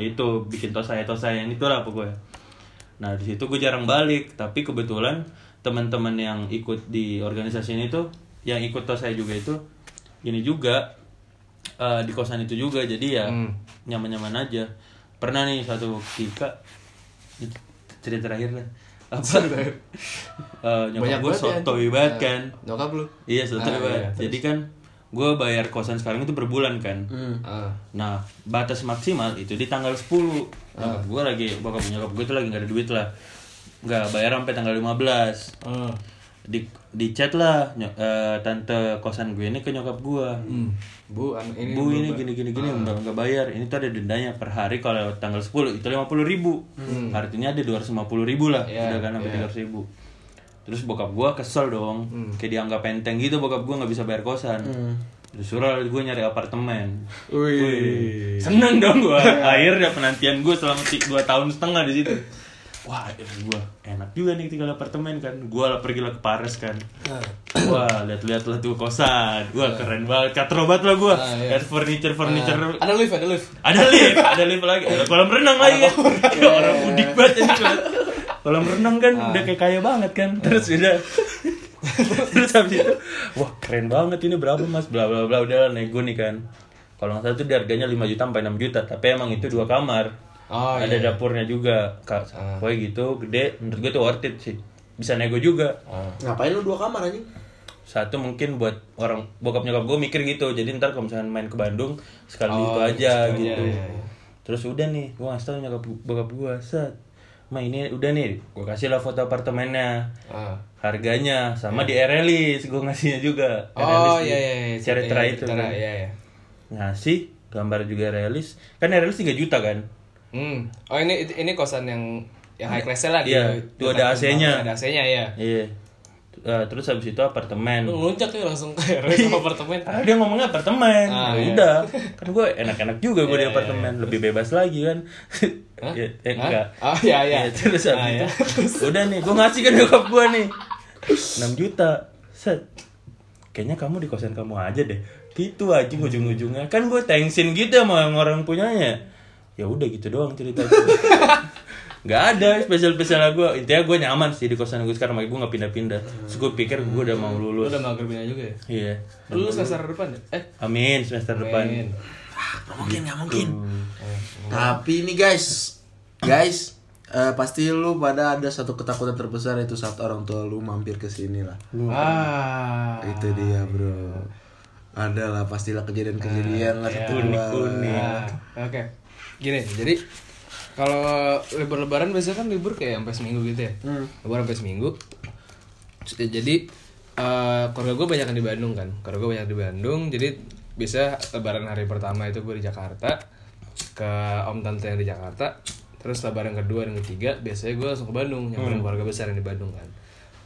Itu bikin tos saya tos saya yang itulah pokoknya. Nah di situ gue jarang balik, tapi kebetulan teman-teman yang ikut di organisasi ini tuh, yang ikut tos saya juga itu, gini juga eh, di kosan itu juga, jadi ya Hmm. nyaman-nyaman aja. Pernah nih satu ketika cerita terakhir lah. Apa? Eh, nyokap gue banget ya, banget Nah, kan. Nyokap lu? Iya sotoy Ah, banget. iya? Jadi kan gue bayar kosan sekarang itu per bulan kan. Hmm. Ah. Nah, batas maksimal itu di tanggal 10. Nah, gue lagi bokap nyokap gue tuh lagi nggak ada duit lah. Nggak bayar sampai tanggal 15. Ah. Di di chat lah ny- eh, tante kosan gue ini ke nyokap gue. Hmm. Bu, an- ini Bu ini gini gini gini nggak nggak bayar. Ini tuh ada dendanya per hari kalau tanggal 10 itu 50 ribu. Artinya ada 250 ribu lah. Iya, udah kan sampai iya. 300 ribu. Terus bokap gue kesel dong. Kayak dianggap enteng gitu bokap gue nggak bisa bayar kosan. Terus suruh gue nyari apartemen. Wih. Seneng dong gua. Akhirnya penantian gua selama 2 tahun setengah di situ. Wah, gua enak juga nih tinggal apartemen kan. Gua lah pergi lah ke Paris kan. Wah, lihat-lihat lah tuh kosan. Wah, keren banget. Katrobat lah gua. Ah, iya. Lihat furniture furniture. Ah, Ada lift, ada lift. Ada lift, ada lift lagi. Ada kolam renang lagi kan. Ya, orang mudik banget ini. Kolam renang kan udah kayak kaya banget kan. Terus udah Terus habis itu, wah keren banget ini berapa mas, bla bla bla udah nego nih kan. Kalau nggak salah dia harganya 5 juta sampai 6 juta, tapi emang itu dua kamar. Oh, Ada iya. dapurnya juga, kak. Ah. Pokoknya gitu, gede. Menurut gue tuh worth it sih. Bisa nego juga. Ah. Ngapain lu dua kamar anjing? Satu mungkin buat orang bokap nyokap gue mikir gitu. Jadi ntar kalau misalnya main ke Bandung sekali Oh, itu aja gitu, gitu. iya, iya, iya. Terus udah nih, gue ngasih tau nyokap bokap gue, set. Ma ini udah nih, gue kasih lah foto apartemennya Ah. harganya sama di Erelis gue ngasihnya juga Oh Erelis iya iya iya. Ceritra Iya, itu kan. Iya iya. ngasih gambar juga Erelis kan Erelis 3 juta kan Hmm. Oh ini ini kosan yang yang high class lah Iya, di- itu ada AC-nya. Ada AC-nya ya. iya eh, terus habis itu apartemen Lu ngelunjak ya langsung ke RW apartemen. Ah, dia ngomongnya apartemen. Ah, ya iya. udah. Kan gue enak-enak juga gue di Iya, iya, apartemen, lebih bebas lagi kan. Hah? ya, eh, Hah? enggak. Oh iya iya. Ya, terus Ah, habis iya. itu, udah nih, gue ngasih kan nyokap gue nih 6 juta. Set. Kayaknya kamu di kosan kamu aja deh. Gitu aja ujung-ujungnya. Kan gue tensin gitu sama orang punyanya. Ya udah gitu doang ceritanya. Gak ada spesial-spesial gue Intinya gue nyaman sih di kosan gue sekarang Makanya gue gak pindah-pindah Terus gue pikir gue udah mau Lu lulus udah mager pindah juga ya? Iya Lu semester depan ya? Eh, Amin semester depan main. Nggak mungkin nggak mungkin tapi ini guys guys eh, pasti lu pada ada satu ketakutan terbesar itu saat orang tua lu mampir ke sini lah Ah. itu dia bro ada lah pastilah kejadian-kejadian lah iya. satu dua Unik-unik. Nah, Oke. Gini, jadi kalau libur lebaran biasanya kan libur kayak sampai seminggu gitu ya. Hmm. Libur sampai seminggu. Jadi eh keluarga gue banyak yang di Bandung kan. Keluarga gue banyak di Bandung. Jadi bisa lebaran hari pertama itu gue di Jakarta ke om tante yang di Jakarta. Terus lebaran kedua dan ketiga biasanya gue langsung ke Bandung, nyamperin keluarga besar yang di Bandung kan.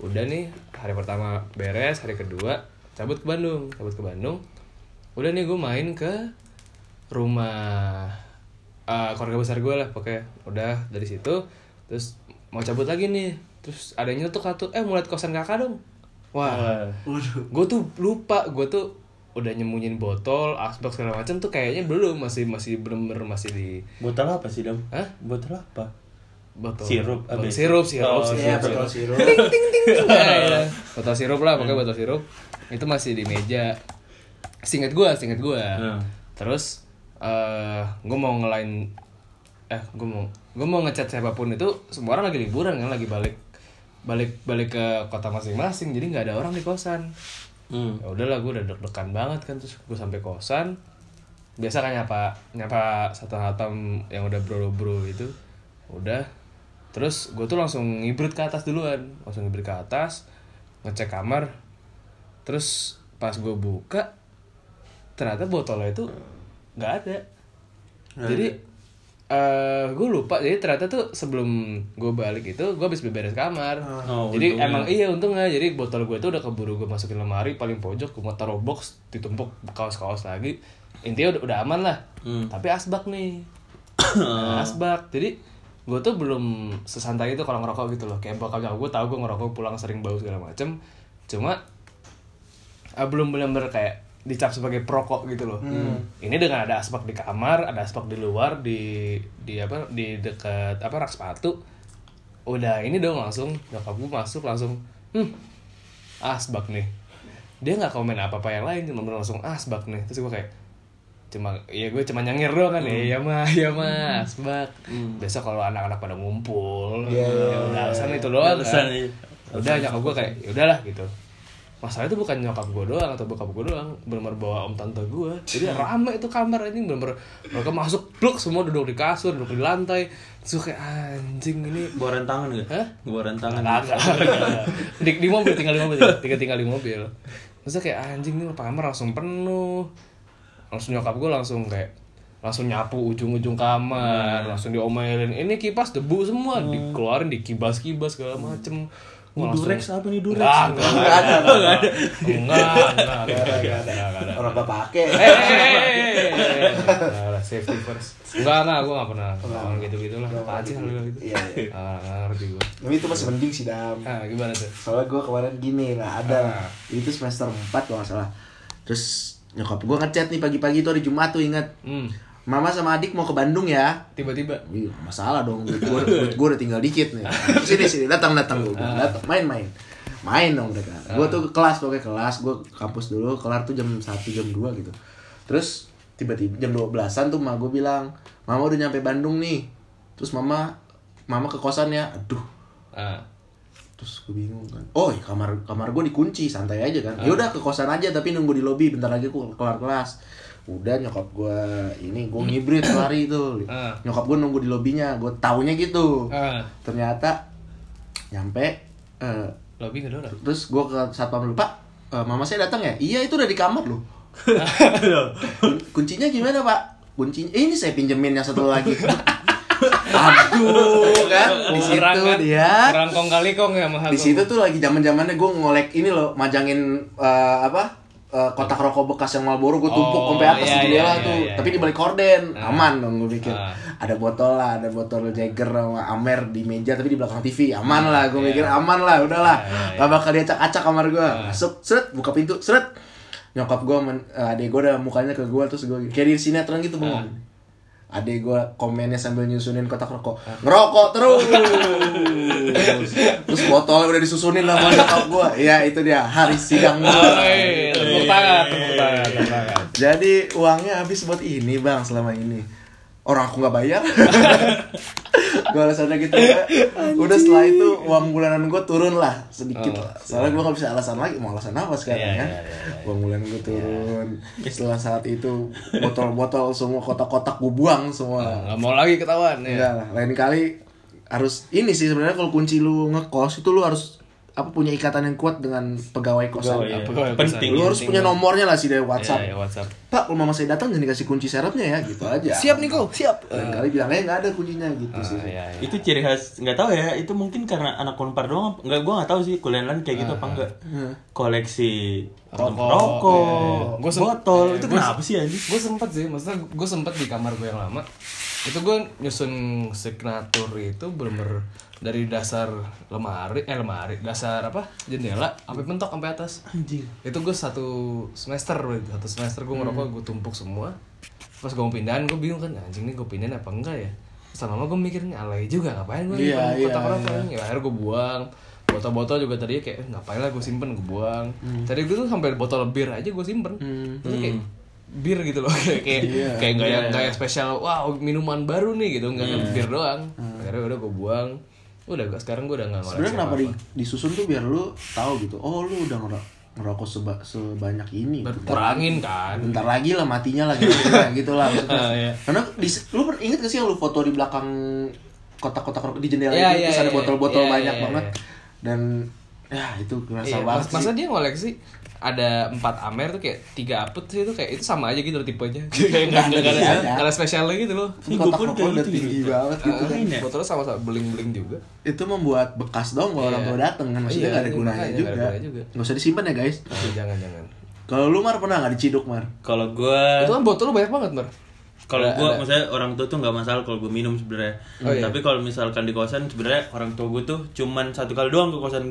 Udah nih hari pertama beres, hari kedua cabut ke Bandung, cabut ke Bandung. Udah nih gue main ke rumah eh, keluarga besar gue lah pokoknya udah dari situ terus mau cabut lagi nih terus ada yang nyetuk kartu eh mulai kosan kakak dong wah Waduh. gue tuh lupa gue tuh udah nyembunyiin botol asbak segala macam tuh kayaknya belum masih masih bener-bener masih di Botol apa sih, Dam? Hah? Botol apa? botol Sirup, botol abis. sirup sirup Oh, sirup, Iya sirup. betul sirup. ting ting ting ting ya. botol sirup lah pokoknya botol sirup itu masih di meja singkat gue singkat gue Hmm. terus eh gue mau ngelain eh gue mau gue mau ngecat siapa pun itu semua orang lagi liburan kan lagi balik balik balik ke kota masing-masing jadi nggak ada orang di kosan. Hmm. ya udahlah gue udah deg-degan banget kan terus gue sampai kosan. Biasa kan nyapa nyapa satu hatam yang udah bro bro itu. Udah. Terus gue tuh langsung ngibrit ke atas duluan. Langsung ngibrit ke atas ngecek kamar. Terus pas gue buka ternyata botolnya itu nggak ada. Jadi eh gue lupa. Jadi ternyata tuh sebelum gue balik itu gue habis beberes kamar. Oh, jadi untungnya. emang iya untungnya. Jadi botol gue itu udah keburu gue masukin lemari paling pojok gue mau taruh box ditumpuk kaos-kaos lagi. Intinya udah, udah aman lah. Hmm. tapi asbak nih. Nah, asbak. Jadi gue tuh belum sesantai itu kalau ngerokok gitu loh. Kayak bakal gue tahu gue ngerokok pulang sering bau segala macem. Cuma ah, belum benar-benar kayak dicap sebagai perokok gitu loh. Ini dengan ada asbak di kamar ada asbak di luar di di apa di dekat apa rak sepatu. Udah ini dong langsung nyokap gue masuk langsung hmm asbak nih. Dia nggak komen apa apa yang lain cuma langsung asbak nih. Terus gue kayak cuma ya gue cuma nyengir doang kan ya ya mah ya mah asbak. Biasa kalau anak-anak pada ngumpul Iya, iya, ya udah alasan itu doang kan. iya. udah nyokap gue kayak ya udahlah gitu masalah itu bukan nyokap gue doang atau bokap gue doang benar bawa om tante gue jadi rame itu kamar ini benar mereka masuk blok semua duduk di kasur duduk di lantai terus kayak anjing ini Bawa tangan gak? Hah? Bawa tangan. Kagak, kagak. di, di mobil tinggal di mobil tinggal tinggal di mobil terus kayak anjing nih kamar langsung penuh langsung nyokap gue langsung kayak langsung nyapu ujung-ujung kamar langsung diomelin ini kipas debu semua dikeluarin dikibas-kibas segala macem Wah, langsung- Durex apa nih Durex? Enggak, enggak, Nggak ada, nggak ada. enggak, enggak, enggak, enggak, enggak, enggak ada. Orang gak pakai. Eh, eh, eh, eh, eh, eh, safety first. Enggak, enggak, gue gak pernah ngomong gitu-gitu lah. Apaan sih hal gitu? Iya, iya. Ah, nggak ngerti gue. Tapi itu masih mending sih dam. Ah, gimana tuh? Soalnya gue kemarin gini lah ada Ah. itu semester 4 kalau nggak salah. Terus nyokap gue ngechat nih pagi-pagi tuh hari Jumat tuh ingat. Hmm, Mama sama adik mau ke Bandung ya. tiba-tiba. Iya, masalah dong. Duit gue, duit gue udah tinggal dikit nih. Sini sini datang datang gue. Datang main dong mereka. Gue tuh ke kelas pokoknya kelas. Gue kampus dulu kelar tuh jam 1 jam 2 gitu. Terus tiba-tiba jam 12-an tuh mama gue bilang, "Mama udah nyampe Bandung nih." Terus mama mama ke kosannya. Aduh, Ah, terus gue bingung kan oh iya, kamar kamar gue dikunci santai aja kan ya udah ke kosan aja tapi nunggu di lobi bentar lagi gue kelar kelas udah nyokap gue ini gue ngibrit lari itu Ah. nyokap gue nunggu di lobinya gue taunya gitu ah, ternyata nyampe lobby nggak ada orang. terus gue ke satpam lupa "Eh, mama saya datang ya iya itu udah di kamar loh Kun- kuncinya gimana pak kuncinya eh, ini saya pinjemin yang satu lagi Aduh kan di situ kan, dia. Kong kali kong ya mahal. Di situ tuh lagi zaman zamannya gue ngolek ini loh, majangin eh, apa? Eh, kotak rokok bekas yang Marlboro gue tumpuk Oh, sampai atas iya, jendela iya, tuh. iya, iya. Tapi di balik korden, aman dong gue pikir. Ah. Ada botol lah, ada botol Jagger sama Amer di meja tapi di belakang TV, aman lah. Gue iya. mikir aman lah, udahlah. Iya, iya, iya. Gak bakal diacak-acak kamar gue. Masuk, seret, buka pintu, seret. Nyokap gue, adik gue udah mukanya ke gue terus gue kayak di sinetron gitu Ah. bang. Adek gue komennya sambil nyusunin kotak rokok Ngerokok terus Terus botolnya udah disusunin sama nyokap gue Ya itu dia hari sidang gue tepuk tangan, tepuk tangan, tepuk tangan. Jadi uangnya habis buat ini bang selama ini Orang aku gak bayar Gue alasannya gitu ya. Udah setelah itu uang bulanan gue turun lah sedikit lah. Soalnya gue gak bisa alasan lagi Mau alasan apa sekarang Iya, ya iya, iya, iya. Uang bulanan gue turun Setelah saat itu botol-botol semua kotak-kotak gue buang semua Nggak mau lagi ketahuan ya. Enggak lah, lain kali harus ini sih sebenarnya kalau kunci lu ngekos itu lu harus apa punya ikatan yang kuat dengan pegawai kosan. Pegawai, iya. Pegawai Penting. Lu harus punya nomornya lah sih dari WhatsApp. WhatsApp. Iya, iya, WhatsApp. Pak, kalau mama saya datang jangan dikasih kunci serepnya ya, gitu aja. Siap nih kau, siap. Lain kali bilangnya nggak ada kuncinya gitu Ah, sih. iya, iya. itu ciri khas nggak tahu ya itu mungkin karena anak unpar doang nggak gua nggak tahu sih kuliah lain kayak gitu apa enggak koleksi Rokok, rokok iya, iya. Gua sem- botol iya, itu gua- kenapa sih anjing gue sempet sih maksudnya gue sempet di kamar gue yang lama itu gue nyusun signatur itu bener dari dasar lemari eh lemari dasar apa? Jendela sampai mentok sampai atas. Anjing. Itu gue satu semester weh. satu semester gue ngerokok gue tumpuk semua. Pas gue mau pindahan gue bingung kan anjing nih gue pindahin apa enggak ya? Terus lama gue mikirnya alay juga ngapain gue Iya, nyimpen kotak iya, rokok ini? ya akhirnya gue buang. Botol-botol juga tadi kayak eh, ngapain lah gue simpen gue buang. Tadi gue tuh sampai botol bir aja gue simpen. Terus kayak bir gitu loh. Kayak kayak Iya. kayak nggak yang nggak yang spesial wow minuman baru nih gitu. Nggak nggak bir doang. Akhirnya udah gue buang udah gua sekarang gue udah nggak Sebenarnya kenapa di, apa-apa. disusun tuh biar lu tahu gitu. Oh, lu udah ngero- ngerokok seba, sebanyak ini. Bentar kurangin kan bentar lagi lah matinya lah gitu, gitu lah maksudnya. Ah, iya. Karena di, lu inget gak sih yang lu foto di belakang kotak-kotak rokok di jendela Iya, itu iya, terus ada iya, botol-botol iya, banyak iya, banget iya. dan ya itu kerasa Iya, banget mas, masa sih. dia ngoleksi ada empat amer tuh kayak tiga apet sih itu kayak itu sama aja gitu loh tipenya kayak nggak ada nggak ada spesialnya gitu loh Ini gua pun udah tinggi gitu. banget gitu kan. Botolnya sama-sama beling beling juga Itu membuat bekas dong kalau orang Iya. tua dateng kan maksudnya Iya, nggak ada iya, gunanya juga. nggak ada gunanya juga. Nggak usah disimpan ya guys. Jangan jangan Kalau lu Mar pernah nggak diciduk Mar? kalau gua itu kan botol lu banyak banget mer kalau gua ada. maksudnya orang tua tuh nggak masalah kalau gua minum sebenarnya Oh, iya. tapi kalau misalkan di kosan sebenarnya orang tua gua tuh cuman satu kali doang ke kosan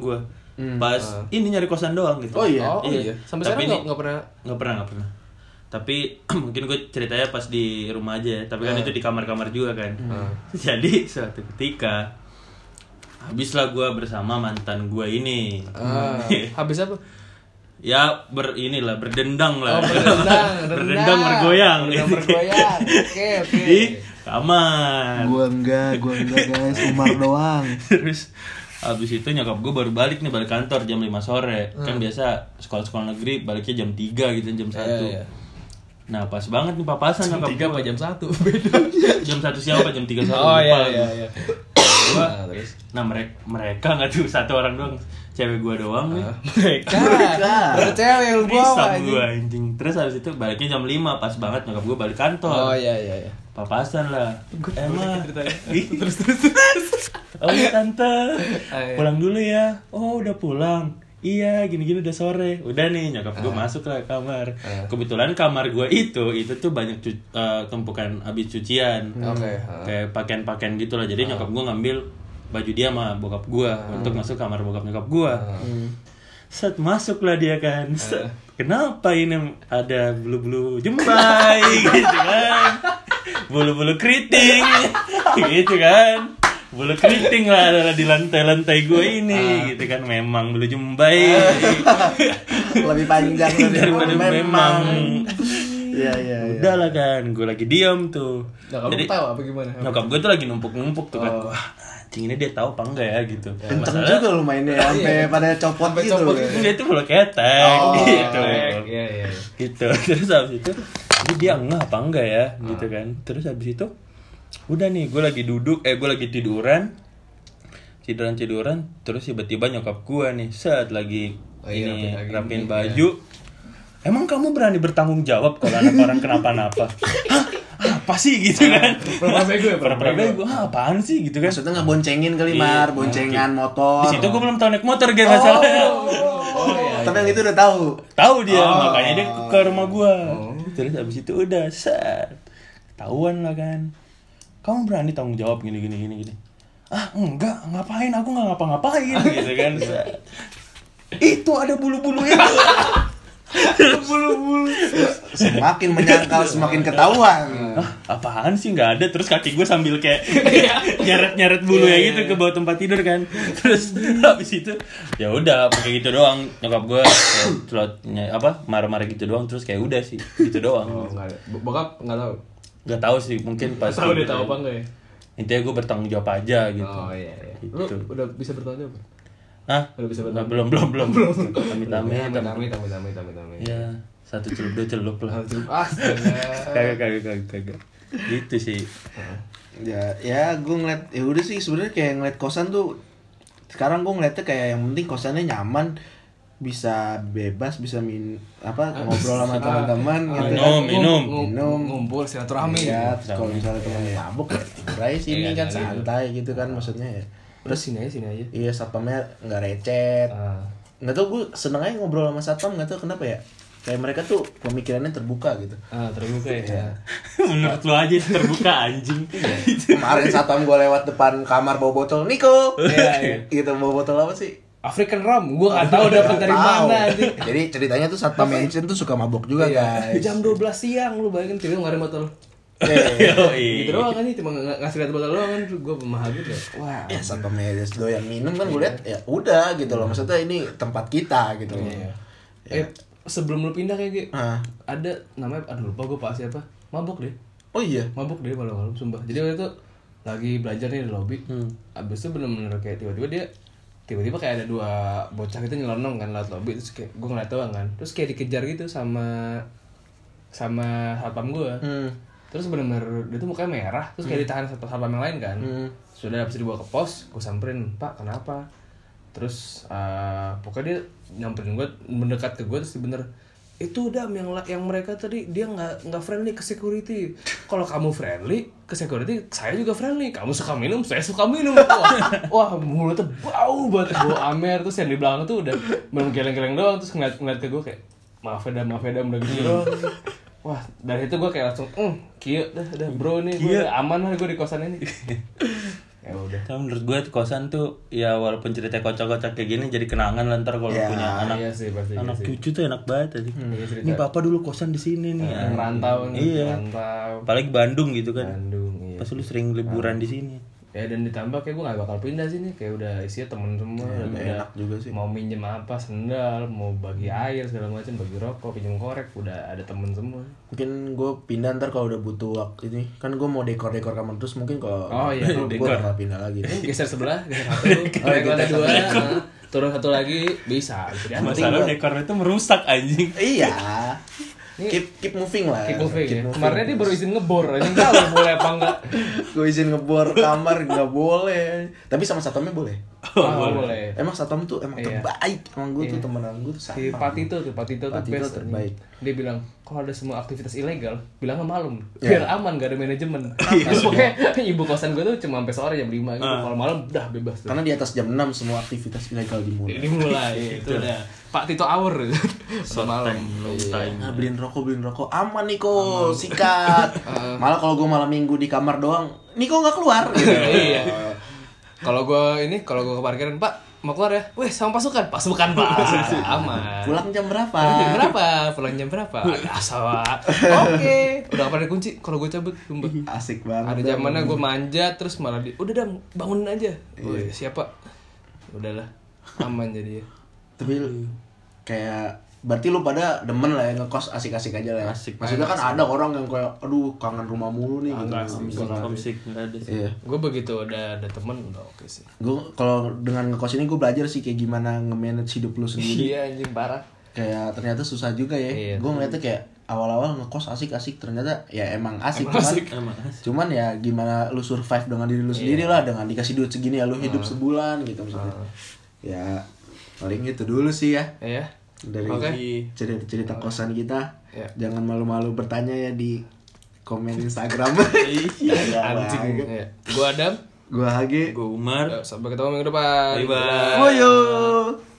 gua pas ini nyari kosan doang gitu. Oh, iya? oh iya. sampai Tapi sekarang nggak nggak pernah? Nggak pernah nggak pernah. Tapi mungkin gue ceritanya pas di rumah aja ya. tapi kan itu di kamar-kamar juga kan. Jadi suatu ketika habislah gue bersama mantan gue ini. Ah, habis apa? Ya ber inilah berdendang lah. Oh berdendang. Berdendang bergoyang. Berdendang bergoyang. Oke oke. Di kamar. Gua enggak, gua enggak guys, Umar doang. terus habis itu nyokap gue baru balik nih balik kantor jam 5 sore. Kan biasa sekolah-sekolah negeri baliknya jam 3 gitu jam 1 Iya, iya. nah pas banget nih papasan jam nyokap tiga gua. apa jam satu? Beda. Jam satu siang apa jam tiga sore oh iya iya iya. Gua- Nah, terus? Nah mereka mereka nggak tuh satu orang doang cewek gua doang nih mereka Mereka. ada cewek yang lu bawa gua anjing terus habis itu baliknya jam 5 pas banget nyokap gua balik kantor oh iya iya iya papasan lah emang ceritanya. terus terus terus oh iya tante Ah, iya. pulang dulu ya oh udah pulang Iya, gini-gini udah sore. Udah nih, nyokap gue masuk lah ke kamar. Ah. Kebetulan kamar gue itu, itu tuh banyak cu- eh, tumpukan habis cucian. Oke, ah. Kayak pakaian-pakaian gitu lah. Jadi nyokap gue ngambil baju dia sama bokap gue untuk masuk kamar bokap nyokap gue. Set masuklah dia kan. Set, Kenapa ini ada bulu-bulu jembai gitu kan? Bulu-bulu keriting gitu kan? Bulu keriting lah ada di lantai-lantai gue ini gitu kan. Memang bulu jembai. Lebih panjang Daripada memang. Iya, iya, iya. Udah lah kan, gue lagi diam tuh. Nah, kamu Jadi- tahu apa gimana? Nyokap gue tuh lagi numpuk-numpuk tuh kan. Wah, anjing ini dia tahu apa enggak ya gitu. Kenceng juga lu mainnya sampai pada copot Sampai gitu. copot ya. Dia itu bulu ketek Oh, gitu. Iya iya. gitu terus habis itu ini dia enggak apa enggak ya gitu kan terus habis itu udah nih gue lagi duduk eh gue lagi tiduran tiduran tiduran terus tiba-tiba nyokap gue nih saat lagi Oh iya, ini rapiin baju emang kamu berani bertanggung jawab kalau anak orang kenapa-napa Hah? apa sih gitu kan? Pura-pura bego ya, pura-pura bego. ah, apaan sih gitu kan? Maksudnya nggak boncengin kali Iya, mar, boncengan motor. di situ gue belum tahu naik motor gitu masalahnya. Oh, iya. Tapi yang itu udah tahu. tahu dia. Oh. makanya dia ke- rumah gua. Terus abis itu udah set. Tahuan lah kan. Kamu berani tanggung jawab gini gini gini gini. Ah enggak. Ngapain? Aku nggak ngapa-ngapain. Gitu kan itu ada bulu-bulu itu bulu-bulu Semakin menyangkal semakin ketahuan. ah apaan sih nggak ada terus kaki gue sambil kayak nyeret nyeret bulu ya gitu ke bawah tempat tidur kan terus habis itu ya udah pakai gitu doang nyokap gue celotnya apa marah-marah gitu doang terus kayak udah sih gitu doang Oh, Bokap enggak tahu. Gak tahu sih, mungkin pas Tahu dia tahu apa enggak ya? Intinya gue bertanggung jawab aja gitu. Oh iya iya. Lu Gitu. udah bisa bertanggung jawab? Hah? Udah bisa Nggak, bertanggung belum, belum, belum. Amit Amit amit. amit amit amit amit. Ya, satu celup dua celup lah. Astaga. Kagak, kagak, kagak, kagak. Gitu sih. Ya, ya gue ngeliat, ya udah sih sebenarnya kayak ngeliat kosan tuh. Sekarang gue ngeliatnya kayak yang penting kosannya nyaman, bisa bebas, bisa min apa ngobrol sama teman-teman gitu minum, kan. minum. Minum. ngumpul silaturahmi. Iya, terus kalau misalnya temennya mabuk ya tidur aja sini Iya, kan gitu. santai gitu kan maksudnya ya. Terus sini aja sini aja. Iya satpamnya nggak recet. Ah. Nggak tau gue seneng aja ngobrol sama satpam nggak tau kenapa ya. Kayak mereka tuh pemikirannya terbuka gitu. Ah, terbuka ya. Menurut lu aja terbuka anjing. Kemarin satpam gue lewat depan kamar bawa botol Niko. Iya, iya. gitu bawa botol apa sih? African rum, gua enggak tahu dapat dari mana anjing. Jadi ceritanya tuh satpam Mansion tuh suka mabok juga Iya, guys. jam 12 siang lu bayangin tiba ngeluarin botol. Eh, Yoi. Gitu doang kan sih, cuma ng- ngasih lihat botol doang kan gua mahal gitu. Wah. ya satpam Mansion doyan minum kan gue lihat ya udah gitu loh maksudnya ini tempat kita gitu loh. Iya. Eh, sebelum lu pindah kayak gitu, ada namanya aduh lupa gua pak siapa. Mabuk deh. Oh iya. Mabuk deh malam-malam sumpah. Jadi waktu itu lagi belajar nih di lobby. Hmm. Abis itu bener-bener kayak tiba-tiba dia tiba-tiba kayak ada dua bocah gitu nyelonong kan lewat lobby terus kayak gue ngeliat doang kan terus kayak dikejar gitu sama sama satpam gue Hmm. Terus bener-bener dia tuh mukanya merah terus kayak ditahan satpam satpam yang lain kan. Hmm. sudah habis dibawa ke pos gue samperin pak kenapa? Terus eh, pokoknya dia nyamperin gue mendekat ke gue terus bener itu dam yang yang mereka tadi dia nggak nggak friendly ke security. Kalau kamu friendly ke security saya juga friendly. Kamu suka minum saya suka minum. Wah, wah mulutnya bau banget bau amer. Terus yang di belakang tuh udah belum geleng-geleng doang. Terus ngeliat ngeliat ke gue kayak maaf ya dam maaf ya dam udah gitu wah dari itu gue kayak langsung hmm kia dah dah bro nih gue aman lah gue di kosan ini ya udah Tapi menurut gue kosan tuh ya walaupun cerita kocak-kocak kayak gini jadi kenangan lah ntar kalau Ya, punya anak iya sih pasti anak iya sih. cucu tuh enak banget tadi. iya cerita. Ini papa dulu kosan di sini nih. yang rantau nih Iya. rantau Apalagi Bandung gitu kan. Bandung iya Pas lu sering liburan di sini. Ya dan ditambah kayak gue gak bakal pindah sini kayak udah isinya temen semua udah, udah enak juga sih. mau minjem apa sendal mau bagi air segala macam bagi rokok pinjem korek udah ada temen semua Mungkin gue pindah ntar kalau udah butuh waktu ini Kan gue mau dekor-dekor kamar terus mungkin kalau Oh, iya, gue dekor. bakal pindah lagi Eh, geser sebelah geser satu korek ada dua nah, turun satu lagi bisa. Masalah dekor itu merusak anjing. Iya Ini- Keep, keep moving lah. keep moving ya. kemarin dia baru izin ngebor aja tahu boleh apa enggak. Gue izin ngebor kamar nggak boleh. Tapi sama satpamnya boleh. Oh, boleh. Emang satpam tuh emang Iya. terbaik Emang gue tuh temenan gue tuh si satpam Patito tuh Patito tuh Patito best terbaik. dia bilang kalau ada semua aktivitas ilegal? Bilangnya malam Iya. biar aman gak ada manajemen. Terus pokoknya ibu kosan gue tuh cuma sampai sore jam 5 gitu. Kalau malam udah bebas tuh. Karena di atas jam 6 semua aktivitas ilegal dimulai. Dimulai itu udah Pak Tito hour Short malam time, long time. Nah, beliin rokok, beliin rokok, aman Niko, sikat. Malah kalau gue malam minggu di kamar doang, Niko nggak keluar. Gitu. iya kalau gue ini kalau gue ke parkiran Pak mau keluar ya weh sama pasukan pasukan Pak aman Pulang jam berapa? Pulang jam berapa? Pulang jam berapa? Pak. Oke. Udah apa ada kunci? Kalau gue cabut, sumpah. Asik banget. Ada zamannya gue manja terus malah di udah dam bangunin aja. Woi, siapa? Udahlah. Aman jadi ya. Tapi kayak berarti lu pada demen lah ya ngekos asik-asik aja lah ya. Asik. Maksudnya kan ada orang yang kayak aduh kangen rumah mulu nih gitu. Ada sih. Iya. Gue begitu udah ada temen udah oke sih. Gue kalau dengan ngekos ini gue belajar sih kayak gimana nge-manage hidup lu sendiri. Iya anjing parah. kayak ternyata susah juga ya. Iya. gue ngeliatnya kayak awal-awal ngekos asik-asik ternyata ya emang asik Emang cuman asik. Emang asik. cuman ya gimana lu survive dengan diri lu sendiri lah dengan dikasih duit segini ya lu hidup sebulan gitu maksudnya. Ya paling itu dulu sih ya. Iya. Dari okay. cerita cerita okay. kosan kita. Iya. jangan malu-malu bertanya ya di komen Instagram. Iya. iya. Anjing. Iya. Iya. gue Adam. Gue Hagi gue Umar. Sampai ketemu minggu depan. Bye bye, bye.